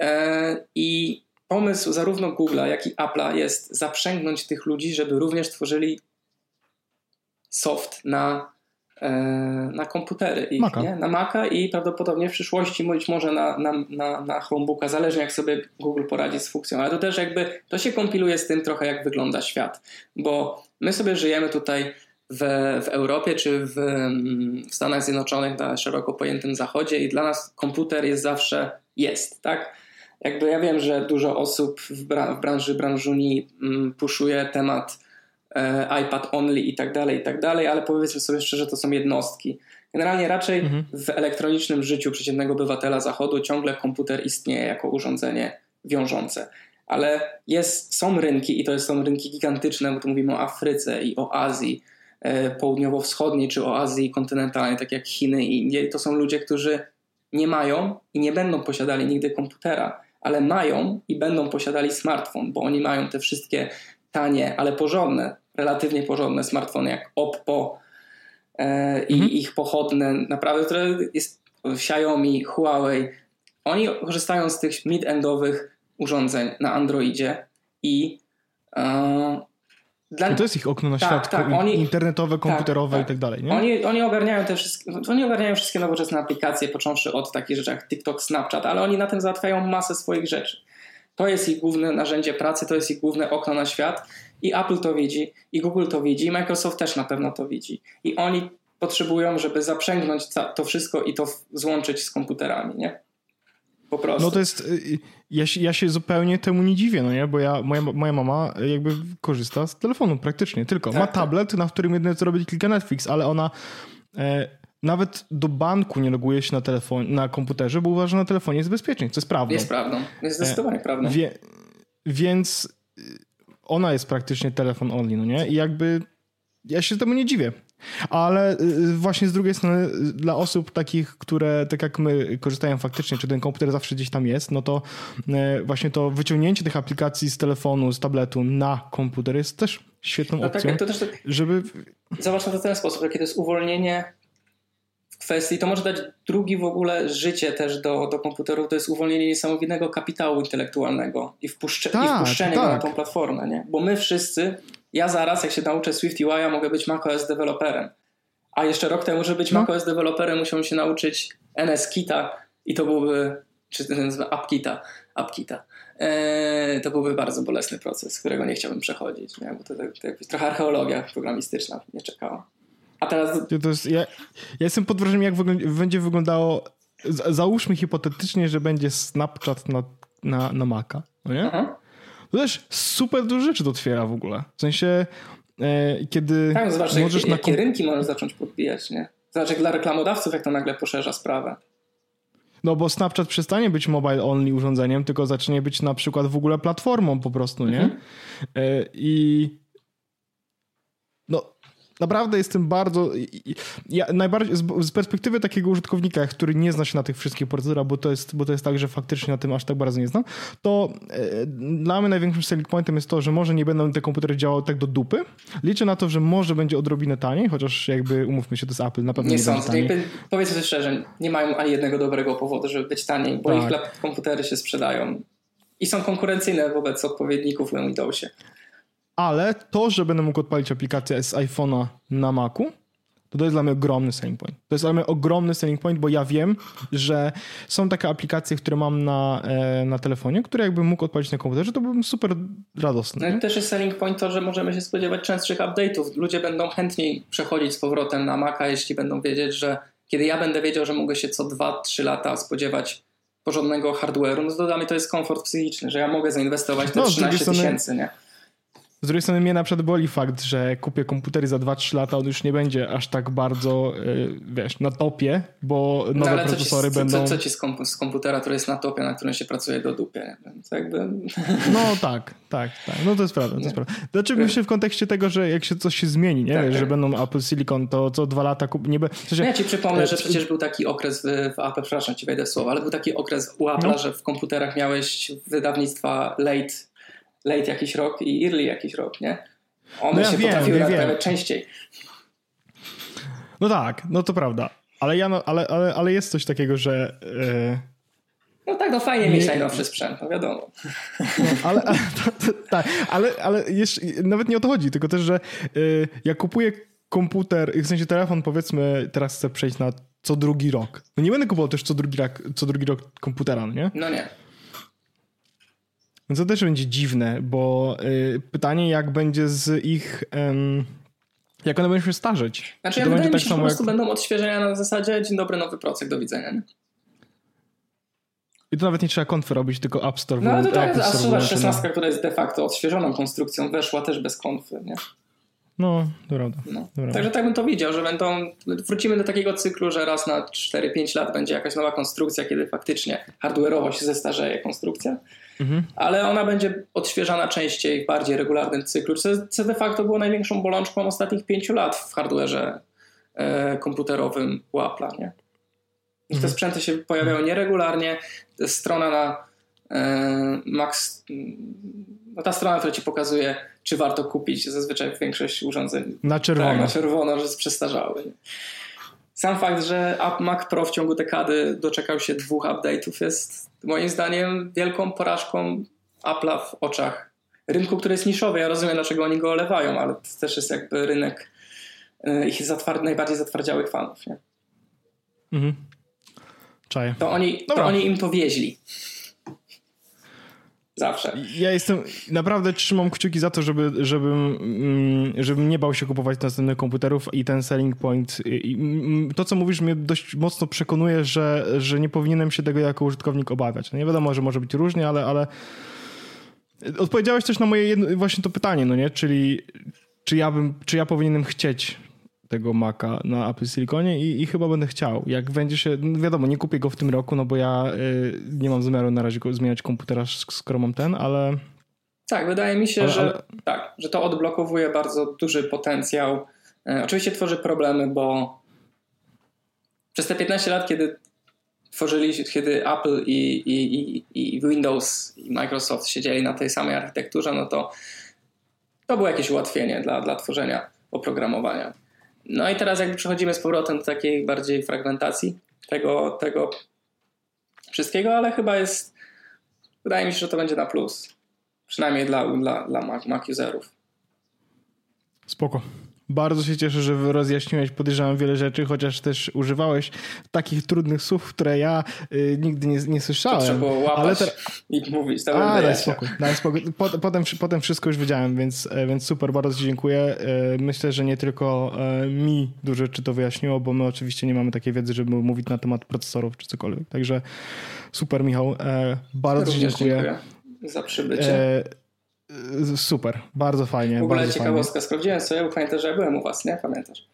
E, I pomysł zarówno Google'a, jak i Apple'a jest zaprzęgnąć tych ludzi, żeby również tworzyli soft na, e, na komputery, ich,
Maca.
Nie? na Maca i prawdopodobnie w przyszłości być może na, na, na, na Chromebooka, zależnie jak sobie Google poradzi z funkcją, ale to też jakby to się kompiluje z tym trochę jak wygląda świat, bo my sobie żyjemy tutaj w, w Europie czy w, mm, w Stanach Zjednoczonych na szeroko pojętym zachodzie i dla nas komputer jest zawsze jest, tak? Jakby ja wiem, że dużo osób w, bra- w branży branżuni mm, puszuje temat e, iPad only i tak dalej, i tak dalej, ale powiedzmy sobie szczerze, to są jednostki. Generalnie raczej
Mhm.
w elektronicznym życiu przeciętnego obywatela zachodu ciągle komputer istnieje jako urządzenie wiążące. Ale jest, są rynki i to są rynki gigantyczne, bo tu mówimy o Afryce i o Azji e, południowo-wschodniej czy o Azji kontynentalnej, tak jak Chiny i Indie. I to są ludzie, którzy nie mają i nie będą posiadali nigdy komputera, ale mają i będą posiadali smartfon, bo oni mają te wszystkie tanie, ale porządne, relatywnie porządne smartfony jak Oppo e, i
Mhm.
ich pochodne, naprawdę, które jest Xiaomi, Huawei. Oni korzystają z tych mid-endowych urządzeń na Androidzie i e, dla
to jest ich okno na
Tak,
świat
tak, oni-
internetowe, komputerowe
tak.
i tak dalej, nie?
Oni, oni ogarniają te wszystkie, oni ogarniają wszystkie nowoczesne aplikacje, począwszy od takich rzeczy jak TikTok, Snapchat, ale oni na tym załatwiają masę swoich rzeczy. To jest ich główne narzędzie pracy, to jest ich główne okno na świat i Apple to widzi, i Google to widzi, i Microsoft też na pewno to widzi. I oni potrzebują, żeby zaprzęgnąć to wszystko i to złączyć z komputerami, nie? Po prostu.
No to jest, y, ja się, ja się zupełnie temu nie dziwię, no nie, bo ja, moja, moja mama jakby korzysta z telefonu praktycznie, tylko
Tak,
ma
tak.
tablet, na którym jedyne co robi klika Netflix, ale ona e, nawet do banku nie loguje się na, telefon, na komputerze, bo uważa, że na telefonie jest bezpieczniej, co jest prawdą.
Jest prawdą. Jest zdecydowanie prawdą.
E, Wie, więc y, ona jest praktycznie telefon only, no nie? I jakby ja się temu nie dziwię. Ale y, właśnie z drugiej strony y, dla osób takich, które tak jak my korzystają faktycznie, czy ten komputer zawsze gdzieś tam jest, no to y, właśnie to wyciągnięcie tych aplikacji z telefonu, z tabletu na komputer jest też świetną
No tak,
opcją,
też tak,
żeby...
Zobacz na to w ten sposób, jakie to jest uwolnienie w kwestii, to może dać drugi w ogóle życie też do, do komputerów, to jest uwolnienie niesamowitego kapitału intelektualnego i, wpuszcze, i
Tak,
wpuszczenie go na
tak.
tą platformę, nie? Bo my wszyscy, ja zaraz jak się nauczę Swift UI, mogę być macOS deweloperem. A jeszcze rok temu, żeby być
No.
macOS deweloperem, musiałem się nauczyć NSKita i to byłby, czy to się nazywa AppKita, AppKita. Eee, to byłby bardzo bolesny proces, którego nie chciałbym przechodzić, nie? bo to, to, to jakby trochę archeologia programistyczna mnie czekała. A teraz
To jest, ja, ja jestem pod wrażeniem, jak będzie wyglądało... Załóżmy hipotetycznie, że będzie Snapchat na, na, na Maca, no nie?
Aha.
To też super dużo rzeczy to otwiera w ogóle. W sensie, e, kiedy
Tak, zobacz,
możesz
jakie,
na
jakie rynki możesz zacząć podbijać, nie? Zobacz, jak dla reklamodawców, jak to nagle poszerza sprawę.
No bo Snapchat przestanie być mobile only urządzeniem, tylko zacznie być na przykład w ogóle platformą po prostu, nie?
Mhm.
E, I naprawdę jestem bardzo. Ja najbardziej z, perspektywy takiego użytkownika, który nie zna się na tych wszystkich procedurach, bo to jest, bo to jest tak, że faktycznie na tym aż tak bardzo nie znam, to e, dla mnie największym selling pointem jest to, że może nie będą te komputery działały tak do dupy. Liczę na to, że może będzie odrobinę taniej, chociaż jakby umówmy się, to jest Apple, na pewno
nie,
nie
sądzę. Jakby, powiedzmy sobie szczerze, nie mają ani jednego dobrego powodu, żeby być taniej, bo tak. ich komputery się sprzedają i są konkurencyjne wobec odpowiedników na Windowsie
ale to, że będę mógł odpalić aplikację z iPhone'a na Macu, to to jest dla mnie ogromny selling point. To jest dla mnie ogromny selling point, bo ja wiem, że są takie aplikacje, które mam na, e, na telefonie, które jakbym mógł odpalić na komputerze, to byłbym super radosny.
No i też jest selling point to, że możemy się spodziewać częstszych update'ów. Ludzie będą chętniej przechodzić z powrotem na Maca, jeśli będą wiedzieć, że kiedy ja będę wiedział, że mogę się co 2-3 lata spodziewać porządnego hardware'u, no to dla mnie to jest komfort psychiczny, że ja mogę zainwestować te no, 13 tysięcy, nie?
Z drugiej strony mnie na przykład boli fakt, że kupię komputery za 2-3 lata, on już nie będzie aż tak bardzo, yy, wiesz, na topie, bo no nowe no, procesory
ci,
będą...
Co, co ci z, komp z, komputera, który jest na topie, na którym się pracuje do dupie? To jakby... [LAUGHS]
No tak, tak, tak. No to jest prawda, to jest prawda. Znaczy myślę w kontekście tego, że jak się coś się zmieni, nie? Tak, Wiesz, tak. że będą Apple Silicon, to co dwa lata kup... nie be...
w sensie... Ja ci przypomnę, że przecież był taki okres w, w Apple, przepraszam ci wejdę w słowo, ale był taki okres u Apple, no. że w komputerach miałeś wydawnictwa late late jakiś rok i early jakiś rok, nie? One no ja się wiem, potrafiły ja naprawiać częściej.
No tak, no to prawda. Ale, ja, no, ale, ale, ale jest coś takiego, że... Yy...
No tak, no fajnie nie, mieć najnowszy sprzęt, no wiadomo.
No, ale, ale, tak, ale, ale jeszcze, nawet nie o to chodzi, tylko też, że yy, jak kupuję komputer, w sensie telefon powiedzmy, teraz chcę przejść na co drugi rok. No nie będę kupował też co drugi, rok, co drugi rok komputera, no nie?
No nie.
Więc to też będzie dziwne, bo y, pytanie, jak będzie z ich. Ym, jak one będą się starzeć.
Znaczy, ja to wydaje mi tak się, że po prostu jak... będą odświeżenia na zasadzie dzień dobry, nowy procek, do widzenia. Nie?
I to nawet nie trzeba konfy robić, tylko App Store.
No ale to tak, a 16, która jest de facto odświeżoną konstrukcją, weszła też bez konfy, nie?
No, prawda. No.
Także tak bym to widział, że będą, wrócimy do takiego cyklu, że raz na 4-5 lat będzie jakaś nowa konstrukcja, kiedy faktycznie hardware'owo się zestarzeje konstrukcja, mhm. ale ona będzie odświeżana częściej w bardziej regularnym cyklu, co, de facto było największą bolączką ostatnich 5 lat w hardware'ze e, komputerowym Apple'a, nie? I mhm. te sprzęty się pojawiają nieregularnie, strona na e, Max, no ta strona, która ci pokazuje czy warto kupić. Zazwyczaj większość urządzeń
na czerwono, tak,
na czerwono że jest przestarzały. Sam fakt, że Mac Pro w ciągu dekady doczekał się dwóch update'ów jest moim zdaniem wielką porażką Apple'a w oczach rynku, który jest niszowy. Ja rozumiem, dlaczego oni go olewają, ale to też jest jakby rynek y, ich zatward najbardziej zatwardziałych fanów. Nie? Mhm.
Czaję.
To oni, to oni im to wieźli. Zawsze.
Ja jestem, naprawdę trzymam kciuki za to, żeby, żebym, mm, żebym nie bał się kupować następnych komputerów i ten selling point. Mm, to, co mówisz, mnie dość mocno przekonuje, że, że nie powinienem się tego jako użytkownik obawiać. No nie wiadomo, że może być różnie, ale, ale odpowiedziałeś też na moje jedno, właśnie to pytanie, no nie? Czyli czy ja, bym, czy ja powinienem chcieć tego Maca na Apple Siliconie i, i, chyba będę chciał. Jak będzie się, no wiadomo, nie kupię go w tym roku, no bo ja y, nie mam zamiaru na razie zmieniać komputera, skoro mam ten, ale...
Tak, wydaje mi się, ale, że ale... tak, że to odblokowuje bardzo duży potencjał. E, oczywiście tworzy problemy, bo przez te 15 lat, kiedy tworzyli, kiedy Apple i, i, i, i Windows i Microsoft siedzieli na tej samej architekturze, no to to było jakieś ułatwienie dla, dla tworzenia oprogramowania. No i teraz jakby przechodzimy z powrotem do takiej bardziej fragmentacji tego, tego wszystkiego, ale chyba jest, wydaje mi się, że to będzie na plus. Przynajmniej dla, dla, dla Mac, Mac userów.
Spoko. Bardzo się cieszę, że rozjaśniłeś, podejrzewam wiele rzeczy, chociaż też używałeś takich trudnych słów, które ja y, nigdy nie, nie słyszałem. To
trzeba było łapać ale te... i mówić. A,
daj spokój, daj spokój. Potem, potem wszystko już wiedziałem, więc, e, więc super, bardzo Ci dziękuję. E, myślę, że nie tylko e, mi dużo rzeczy to wyjaśniło, bo my oczywiście nie mamy takiej wiedzy, żeby mówić na temat procesorów czy cokolwiek. Także super, Michał. Bardzo Ci dziękuję. dziękuję
za przybycie.
Super, bardzo fajnie.
W ogóle
bardzo
ciekawostka, fajnie. sprawdziłem sobie, bo pamiętasz, że ja byłem u was, nie? Pamiętasz?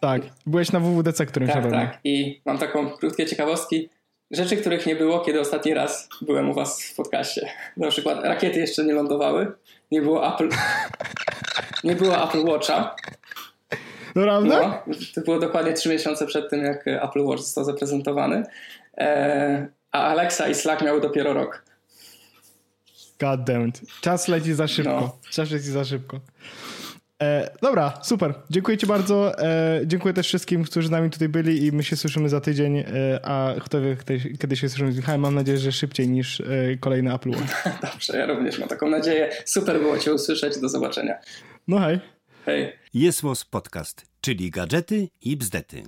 Tak, byłeś na WWDC, którym
tak,
się
Tak, i mam taką krótkie ciekawostki. Rzeczy, których nie było, kiedy ostatni raz byłem u was w podcaście. [LAUGHS] Na przykład rakiety jeszcze nie lądowały, nie było Apple, [LAUGHS] nie było Apple Watcha.
Naprawdę?
No, to było dokładnie trzy miesiące przed tym, jak Apple Watch został zaprezentowany. E, a Alexa i Slack miały dopiero rok.
God damn it. Czas leci za szybko.
No.
Czas leci za szybko. E, dobra, super. Dziękuję Ci bardzo. E, dziękuję też wszystkim, którzy z nami tutaj byli i my się słyszymy za tydzień. E, a kto wie, kiedy, się słyszymy z Michałem, mam nadzieję, że szybciej niż e, kolejny Apple Watch. [LAUGHS]
Dobrze, ja również mam taką nadzieję. Super było Cię usłyszeć. Do zobaczenia.
No hej.
Hej.
Jest Podcast, czyli gadżety i bzdety.